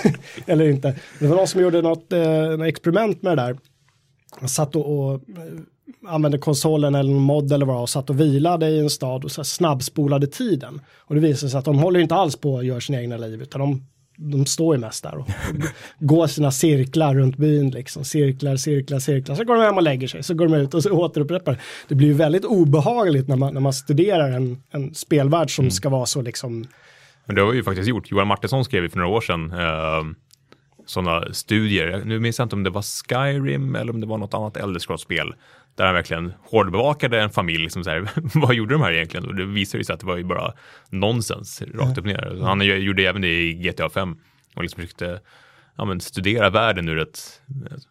<laughs> Eller inte. Det var någon som gjorde något eh, experiment med det där. Han satt och, och eh, använde konsolen eller någon mod eller vad och satt och vilade i en stad och så snabbspolade tiden. Och det visade sig att de håller inte alls på att göra sina egna liv utan de, de står ju mest där och <laughs> går sina cirklar runt byn liksom. Cirklar, cirklar, cirklar. Så går de hem och lägger sig. Så går de ut och så återupprepar det. Blir ju väldigt obehagligt när man, när man studerar en, en spelvärld som ska vara så liksom Men det har vi ju faktiskt gjort. Johan Martinsson skrev ju för några år sedan eh, sådana studier. Nu minns jag inte om det var Skyrim eller om det var något annat Elder Där han verkligen hårdbevakade en familj. Liksom så här, <laughs> vad gjorde de här egentligen? Och det visade sig att det var ju bara nonsens rakt upp ner. Han gjorde även det i GTA 5 och liksom försökte ja, men studera världen ur ett,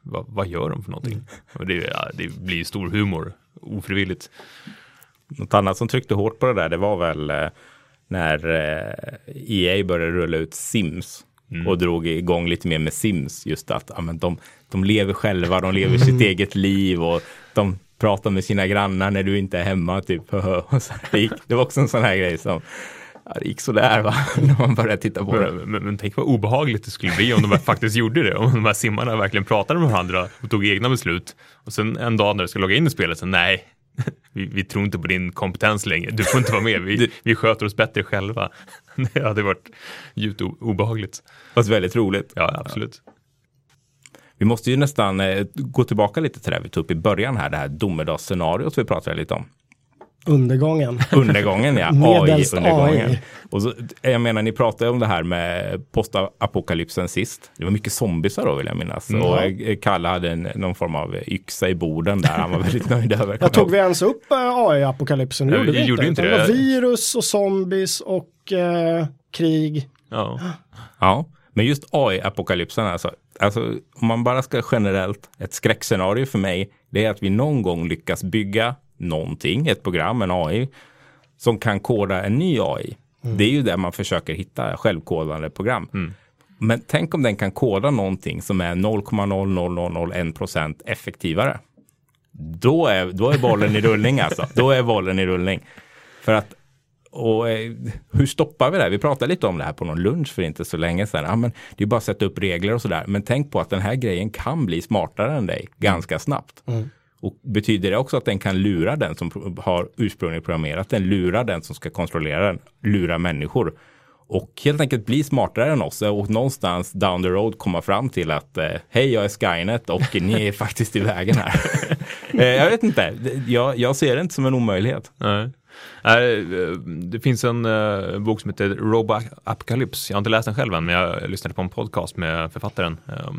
vad, vad gör de för någonting? Och det, ja, det blir stor humor, ofrivilligt. Något annat som tryckte hårt på det där, det var väl eh, när eh, EA började rulla ut Sims och drog igång lite mer med Sims. Just att ja, men de, de lever själva, de lever sitt eget liv och de pratar med sina grannar när du inte är hemma. Typ. <laughs> Så det, gick, det var också en sån här grej som ja, det gick sådär va, <laughs> när man började titta på det. Men, men, men tänk vad obehagligt det skulle bli om de faktiskt gjorde det. Om de här simmarna verkligen pratade med varandra och tog egna beslut. Och sen en dag när du ska logga in i spelet, så nej, <laughs> vi, vi tror inte på din kompetens längre. Du får inte vara med. Vi, vi sköter oss bättre själva. <laughs> Det hade varit djupt obehagligt. Fast väldigt roligt. Ja, absolut. Vi måste ju nästan eh, gå tillbaka lite till det vi tog upp i början här, det här domedagsscenariot vi pratade lite om. Undergången. Undergången, ja. <laughs> AI-undergången. AI. Och så, jag menar, ni pratade om det här med postapokalypsen sist. Det var mycket zombiesar då vill jag minnas. Mm. Och Kalle hade en, någon form av yxa i borden där. Han var väldigt nöjd över. Jag tog vi ens upp eh, AI-apokalypsen? Det gjorde vi inte. inte det var det. virus och zombies och eh, krig. Ja. Ja, men just AI-apokalypsen alltså. Alltså om man bara ska generellt, ett skräckscenario för mig, det är att vi någon gång lyckas bygga någonting, ett program, en AI, som kan koda en ny AI. Det är ju där man försöker hitta självkodande program. Men tänk om den kan koda någonting som är 0,00001 procent effektivare. Då är, då är bollen i rullning alltså. Då är bollen i rullning. För att och eh, hur stoppar vi det? Vi pratade lite om det här på någon lunch för inte så länge sedan. Ja, men det är bara att sätta upp regler och sådär. Men tänk på att den här grejen kan bli smartare än dig ganska snabbt. Och betyder det också att den kan lura den som har ursprungligen programmerat den, lura den som ska kontrollera den, lura människor. Och helt enkelt bli smartare än oss och någonstans down the road komma fram till att eh, hej jag är Skynet och <laughs> ni är faktiskt i vägen här. eh, jag vet inte, jag, jag ser det inte som en omöjlighet. Nej. Eh, det finns en bok som heter Robo Apocalypse. Jag har inte läst den själv än, men jag lyssnade på en podcast med författaren eh,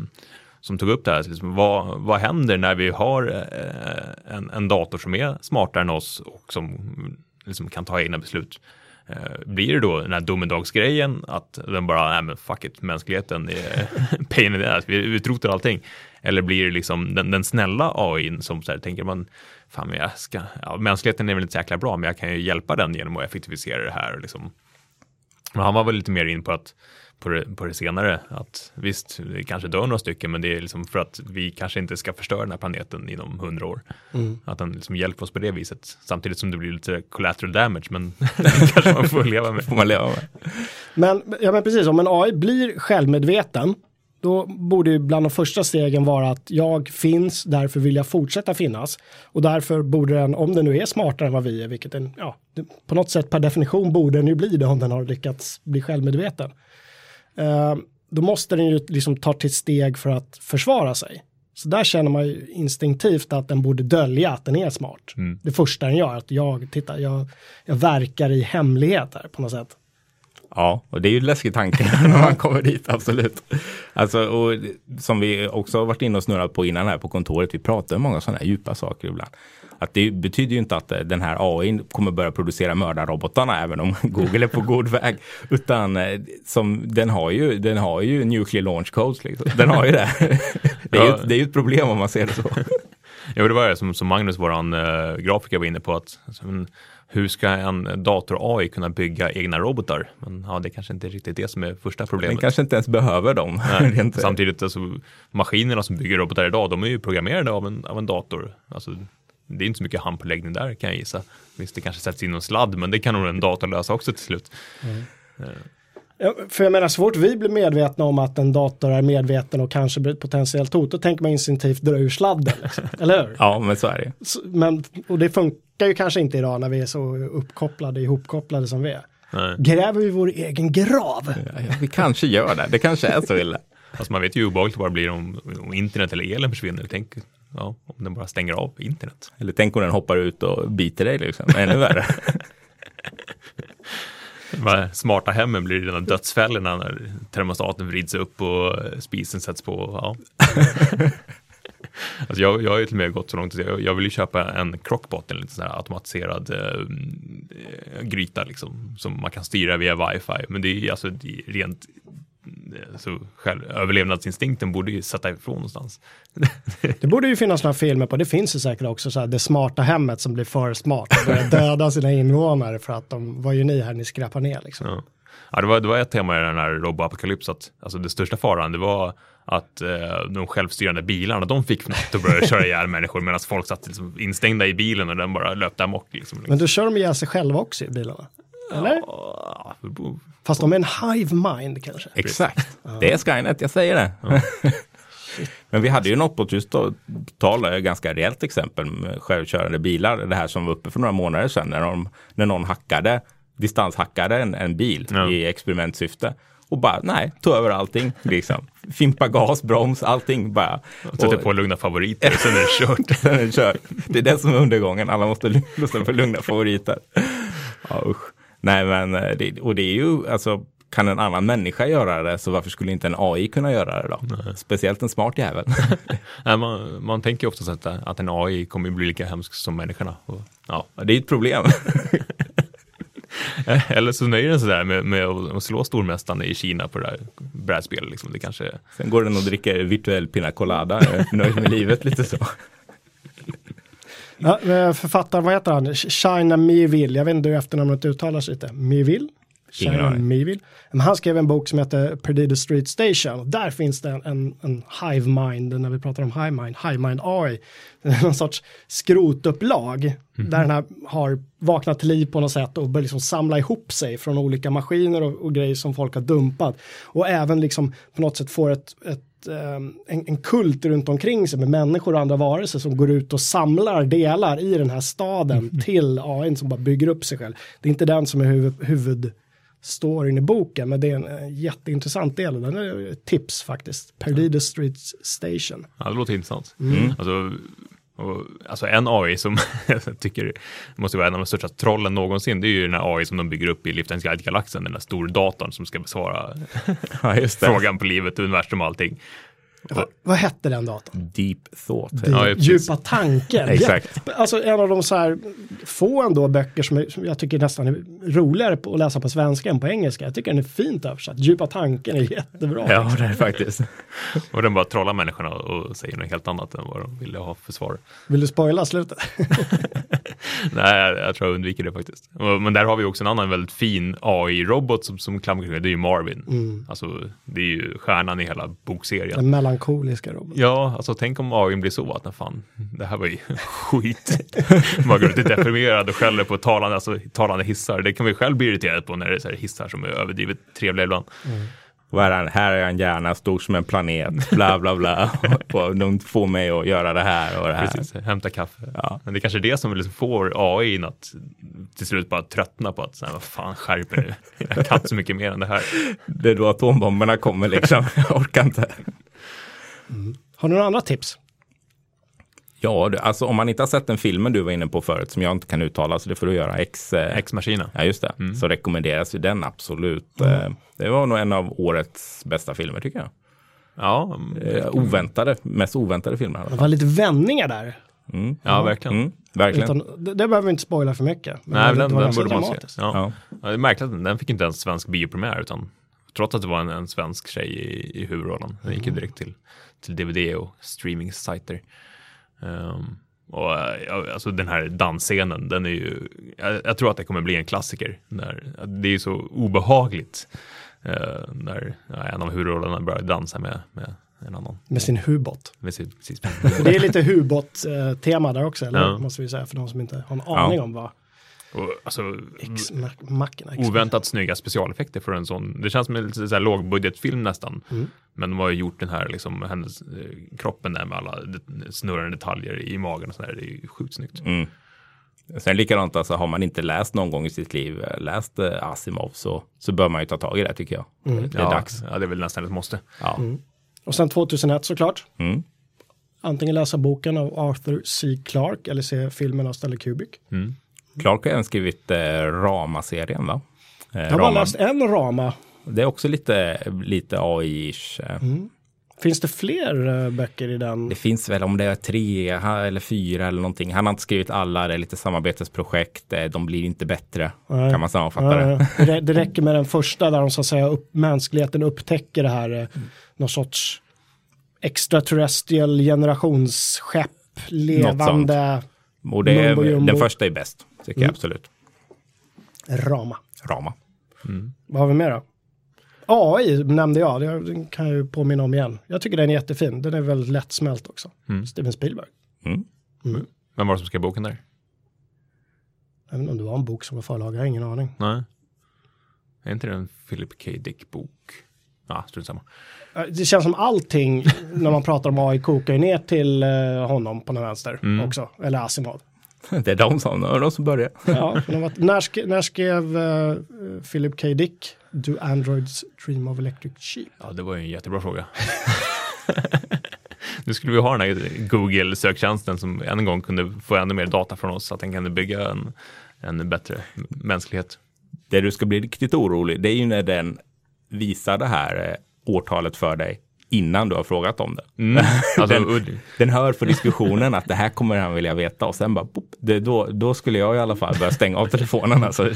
som tog upp det här. Liksom, vad, vad händer när vi har eh, en, en dator som är smartare än oss och som liksom, kan ta egna beslut? Eh, blir det då den här domedagsgrejen att den bara, nej men fuck it, mänskligheten är <laughs> pain in the ass, vi utrotar allting. Eller blir det liksom den, den snälla AI som så här, tänker man, fan men jag ska, ja, mänskligheten är väl inte så jäkla bra, men jag kan ju hjälpa den genom att effektivisera det här och liksom men han var väl lite mer in på att på det, på det senare, att visst, det kanske dör några stycken, men det är liksom för att vi kanske inte ska förstöra den här planeten inom hundra år. Att den liksom hjälper oss på det viset, samtidigt som det blir lite collateral damage, men <laughs> det kanske man får leva med. Får man leva med. Men, ja, men precis, om en AI blir självmedveten, då borde ju bland de första stegen vara att jag finns, därför vill jag fortsätta finnas. Och därför borde den, om den nu är smartare än vad vi är, vilket den, ja, på något sätt per definition borde den ju bli det om den har lyckats bli självmedveten. Eh, då måste den ju liksom ta till steg för att försvara sig. Så där känner man ju instinktivt att den borde dölja att den är smart. Det första den gör, att jag, titta, jag, jag verkar i hemlighet här på något sätt. Ja, och det är ju en läskig tanke <laughs> när man kommer dit, absolut. Alltså, och som vi också har varit inne och snurrat på innan här på kontoret, vi pratar om många sådana här djupa saker ibland. Att det betyder ju inte att eh, den här AI kommer börja producera mördarrobotarna, även om <laughs> Google är på god väg. Utan eh, som, den, har ju, den har ju nuclear launch codes. Liksom. Den har ju det. <laughs> Det är, ju, det är ju ett problem om man ser det så. Jo, det var det som, som Magnus, våran eh, grafiker, var inne på. att alltså, Hur ska en dator-AI kunna bygga egna robotar? Men ja, det kanske inte är riktigt det som är första Den problemet. kanske inte ens behöver dem. Nej, <laughs> Samtidigt, alltså, maskinerna som bygger robotar idag, de är ju programmerade av en, av en dator. Alltså, det är inte så mycket handpåläggning där kan jag gissa. Visst, det kanske sätts in någon sladd, men det kan nog en dator lösa också till slut. Ja, för jag menar, så fort vi blir medvetna om att en dator är medveten och kanske blir ett potentiellt hot, då tänker man instinktivt dra ur sladden. Liksom. <laughs> Eller hur? Ja, men så är det. Så- Men, och det funkar ju kanske inte idag när vi är så uppkopplade, ihopkopplade som vi är. Nej. Gräver vi vår egen grav? Ja, ja, vi kanske gör det. Det kanske är så illa. Alltså, man vet ju hur obehagligt vad det blir om, om internet eller elen försvinner. Tänk ja, om den bara stänger av internet. Eller tänk om den hoppar ut och biter dig liksom. Ännu värre. <laughs> Smarta hemmen blir rena dödsfällorna när termostaten vrids upp och spisen sätts på. Ja. <laughs> <laughs> alltså jag, jag har ju till och med gått så långt att jag, jag vill ju köpa en crockpot, en liten sån här automatiserad eh, gryta liksom, som man kan styra via wifi. Men det är ju alltså rent eh, så själv, överlevnadsinstinkten borde ju sätta ifrån någonstans. <laughs> Det borde ju finnas några filmer på, det finns ju säkert också, så här, det smarta hemmet som blir för smart och börjar döda sina invånare för att de, vad gör ni här, ni skräpar ner liksom. Ja. Ja, det, var, det var ett tema i den här Robo-apokalyps att alltså det största faran det var att eh, de självstyrande bilarna de fick något att börja <laughs> köra ihjäl människor medan folk satt liksom instängda i bilen och den bara löpte amok. Liksom. Men då kör de ihjäl sig själva också i bilarna. Eller? Ja, Fast de är en hive mind kanske. Exakt. Det är Skynet, jag säger det. <laughs> Men vi hade ju något på ett ganska rejält exempel med självkörande bilar. Det här som var uppe för några månader sedan när, de, när någon hackade, distanshackade en, en bil Ja. i experimentsyfte. Och bara, nej, tog över allting. Liksom. Fimpa gas, broms, allting bara. Sätter på lugna favoriter sen är det kört. <laughs> Sen är det kört. Det är det som är undergången. Alla måste ly- <laughs> lyssna på lugna favoriter. Ja, usch. Nej, men eh, det, och det är ju alltså kan en annan människa göra det så varför skulle inte en AI kunna göra det då? Speciellt en smart jävel. <laughs> Nej, man, man tänker ju ofta att, att en AI kommer bli lika hemsk som människorna. Och, ja. det är ett problem. <laughs> Eller så nöjer den sig där med, med att slå stormästaren i Kina på det där brädspelet. Liksom. Det kanske Sen går den och dricker virtuell pina colada, nöjd med livet lite så. Ja, författaren, vad heter han? China Miville, jag vet inte hur efternamnet uttalas lite. Miville? Miville. Men han skrev en bok som heter Perdido Street Station. Och där finns det en, en, en hive mind, när vi pratar om hive mind, hive mind AI. Någon sorts skrotupplag. Där den här har vaknat till liv på något sätt och börjar liksom samla ihop sig från olika maskiner och, och grejer som folk har dumpat. Och även liksom på något sätt får ett, ett ehm, en, en kult runt omkring sig med människor och andra varelser som går ut och samlar delar i den här staden till AI som bara bygger upp sig själv. Det är inte den som är huvud, huvudstoryn i boken, men det är en, eh, jätteintressant del. Den är ett tips faktiskt. Perdido Street Station. Ja, det låter intressant. Alltså, och, alltså en AI som jag <laughs> tycker måste vara en av de största trollen någonsin, det är ju den här AI som de bygger upp i Liftens Guide-galaxen, den där stordatorn som ska besvara <laughs> Ja, frågan på livet, universum och allting. Va, vad hette den datorn? Deep thought. Ja, ja. Djupa tanken. <laughs> Exakt. Ja, Alltså en av de så här få ändå böcker som, som jag tycker nästan är roligare på att läsa på svenska än på engelska. Jag tycker den är fint översatt. Djupa tanken är jättebra. Ja, det är faktiskt. <laughs> Och den bara trollar människorna och säger något helt annat än vad de ville ha för svar. Vill du spoila slutet? <laughs> <laughs> Nej, jag, tror jag undviker det faktiskt. Och- Men där har vi också en annan väldigt fin AI-robot som, som klamrar kring. Det är ju Marvin. Alltså, det är ju stjärnan i hela bokserien. Den melankoliska roboten. Ja, alltså tänk om AI blir så att, nej, fan, det här var ju <laughs> skit. Man går lite deprimerad och skäller på talande, alltså, talande hissar. Det kan vi själv bli irriterad på när det är så här hissar som är överdrivet trevliga ibland. Vad är han? Här är en hjärna stor som en planet, bla bla bla. <laughs> och de får mig att göra det här och det här. Precis, hämta kaffe. Ja. Men det är kanske är det som liksom får AI att till slut bara tröttna på att, så här, vad fan, skärp er nu. Jag kan så mycket mer än det här. Det är då atombomberna kommer liksom. Jag orkar inte. Har du några andra tips? Ja, alltså om man inte har sett den filmen du var inne på förut som jag inte kan uttala så det får du göra. X, eh, Ex-maskina. Ja, just det. Så rekommenderas ju den absolut. Eh, Det var nog en av årets bästa filmer tycker jag. Ja, Eh, oväntade, mest oväntade filmer. Det var lite vändningar där. ja verkligen. Mm, verkligen. Utan, det, det behöver vi inte spoila för mycket. Nej, den, den borde man se. Ja. Ja. Ja. det är märkligt att den fick inte ens svensk biopremiär utan trots att det var en, en svensk tjej i, i huvudrollen. Den gick ju direkt till, till DVD och streaming-sajter. Ehm, och eh, alltså den här dansscenen, den är ju, jag, jag tror att det kommer bli en klassiker. När, det är ju så obehagligt eh, när ja, en av huvudrollerna börjar dansa med, med en annan. Med sin hubot. Med sin, precis. <laughs> Det är lite hubot-tema där också, eller Ja. Måste vi säga, för de som inte har en aning Ja. om vad och, alltså, oväntat snygga specialeffekter för en sån. Det känns som en lite så här lågbudgetfilm nästan. Men de har ju gjort den här liksom hennes eh, kroppen där med alla snurrande detaljer i magen och sådär. Det är ju sjukt snyggt. Mm. Sen likadant, alltså, har man inte läst någon gång i sitt liv, eh, läst eh, Asimov så, så bör man ju ta tag i det tycker jag. Det är ja, dags. Ja, det är väl nästan ett måste. Ja. Och sen 2001 såklart. Mm. Antingen läsa boken av Arthur C. Clarke eller se filmen av Stanley Kubrick. Clark har även skrivit eh, Rama-serien va? Eh, Jag har bara läst en rama. Det är också lite, lite AI-ish. eh. Finns det fler eh, böcker i den? Det finns väl om det är tre eller fyra eller någonting. Han har inte skrivit alla, det är lite samarbetsprojekt. eh, De blir inte bättre, Nej. kan man sammanfatta Ja, det. det. Räcker med den första där de så att säga upp, mänskligheten upptäcker det här, eh, någon sorts extraterrestrial generationsskepp, levande Och det är, den första är bäst, tycker jag absolut. rama. Rama. Vad har vi mer då? AI nämnde jag, det den kan jag ju påminna om igen. Jag tycker den är jättefin, den är väldigt lättsmält också. Steven Spielberg. Mm. Vem var det som skrev boken där? Jag vet inte om det var en bok som var förlag, jag har ingen aning. Nej. Är inte det en Philip K. Dick-bok? Ja, strunt samma. Eh, Det känns som allting när man pratar om AI kokar ner till eh, honom på den vänster också, eller Asimov. Det är de som, de som började. Ja, men de var, när, ske, när skrev eh, Philip K. Dick Do Androids Dream of Electric Sheep? Ja, det var ju en jättebra fråga. nu skulle vi ha den här Google-söktjänsten som en gång kunde få ännu mer data från oss så att den kunde bygga en, en bättre mänsklighet. Det du ska bli riktigt orolig, det är ju när den visar det här eh, årtalet för dig innan du har frågat om det. Mm. <laughs> Alltså, den, den hör för diskussionen att det här kommer han vilja veta och sen bara, pop, det, då, då skulle jag i alla fall börja stänga av telefonen. Alltså,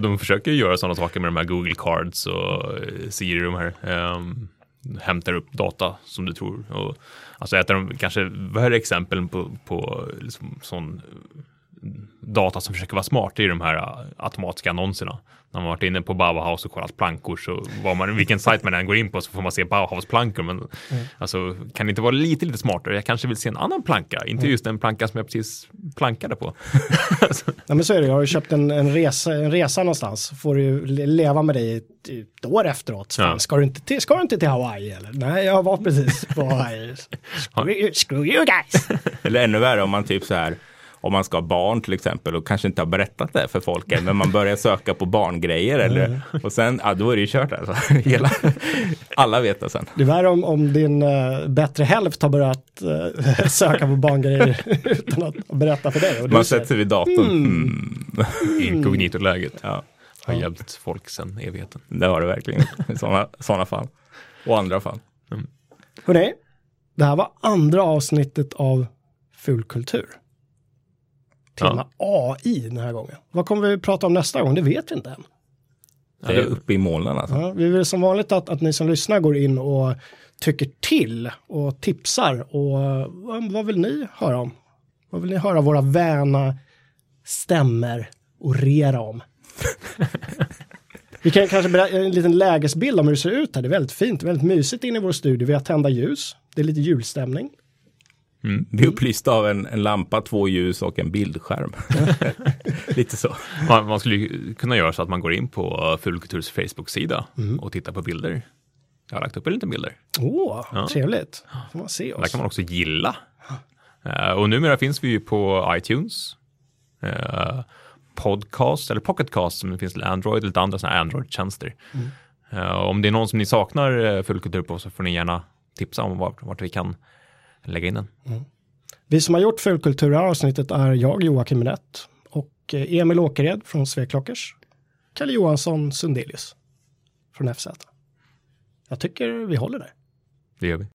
de försöker ju göra sådana saker med de här Google Cards och eh, Siri, de här. ehm, hämtar upp data som du tror. Och, alltså ett av de kanske värre exemplen på, på liksom, sån eh, data som försöker vara smart är de här eh, automatiska annonserna. När man varit inne på Bauhaus och kollat plankor så var man, vilken sajt man än går in på så får man se Bauhaus plankor. Men alltså, kan det inte vara lite, lite smartare? Jag kanske vill se en annan planka, inte just den planka som jag precis plankade på. alltså, <laughs> Ja, men så är det, har du köpt en, en, resa, en resa någonstans får du ju le- leva med det i ett, år efteråt. Fan, Ja. ska, du inte till, ska du inte till Hawaii eller? Nej, jag var precis på <laughs> Hawaii. Screw you, screw you guys! <laughs> Eller ännu värre om man typ så här, om man ska ha barn till exempel och kanske inte har berättat det för folk än, men man börjar söka på barngrejer eller, och sen, ja då är det ju kört alltså. <laughs> Hela, alla vet det sen. Det är värre om, om din uh, bättre hälft har börjat eh, <laughs> söka på barngrejer <laughs> utan att berätta för dig. Man sätter sig vid datorn. Mm. Inkognito-läget Ja, har hjälpt folk sedan evigheten. det har det verkligen i sådana, fall. Och andra fall. Hörrni, det här var andra avsnittet av Fulkultur. Tema AI den här gången. Vad kommer vi prata om nästa gång? Det vet vi inte än. Det är uppe i molnen alltså. Ja, vi vill som vanligt att, att ni som lyssnar går in och tycker till och tipsar. Och vad, vad vill ni höra om? Vad vill ni höra våra väna stämmer orera om. Vi kan kanske berätta en liten lägesbild om hur det ser ut här. Det är väldigt fint, väldigt mysigt inne i vår studio. Vi har tända ljus. Det är lite julstämning. Vi är upplysta av en, en lampa, två ljus och en bildskärm. <laughs> Lite så. Man, man skulle kunna göra så att man går in på Fulkulturs Facebook-sida och tittar på bilder. Jag har lagt upp en liten bilder. Åh, Ja. trevligt. Får man se Där oss. kan man också gilla. Eh, och numera finns vi ju på iTunes, eh, Podcast eller Pocketcast som det finns till Android, lite andra sådana Android-tjänster. Eh, om det är någon som ni saknar uh, fullkultur på så får ni gärna tipsa om vart, vart vi kan lägga in den. Vi som har gjort fulkulturavsnittet är jag, Joakim Rätt och eh, Emil Åkered från Sveklockers. Kalle Johansson Sundelius från FZ. Jag tycker vi håller där. Det gör vi.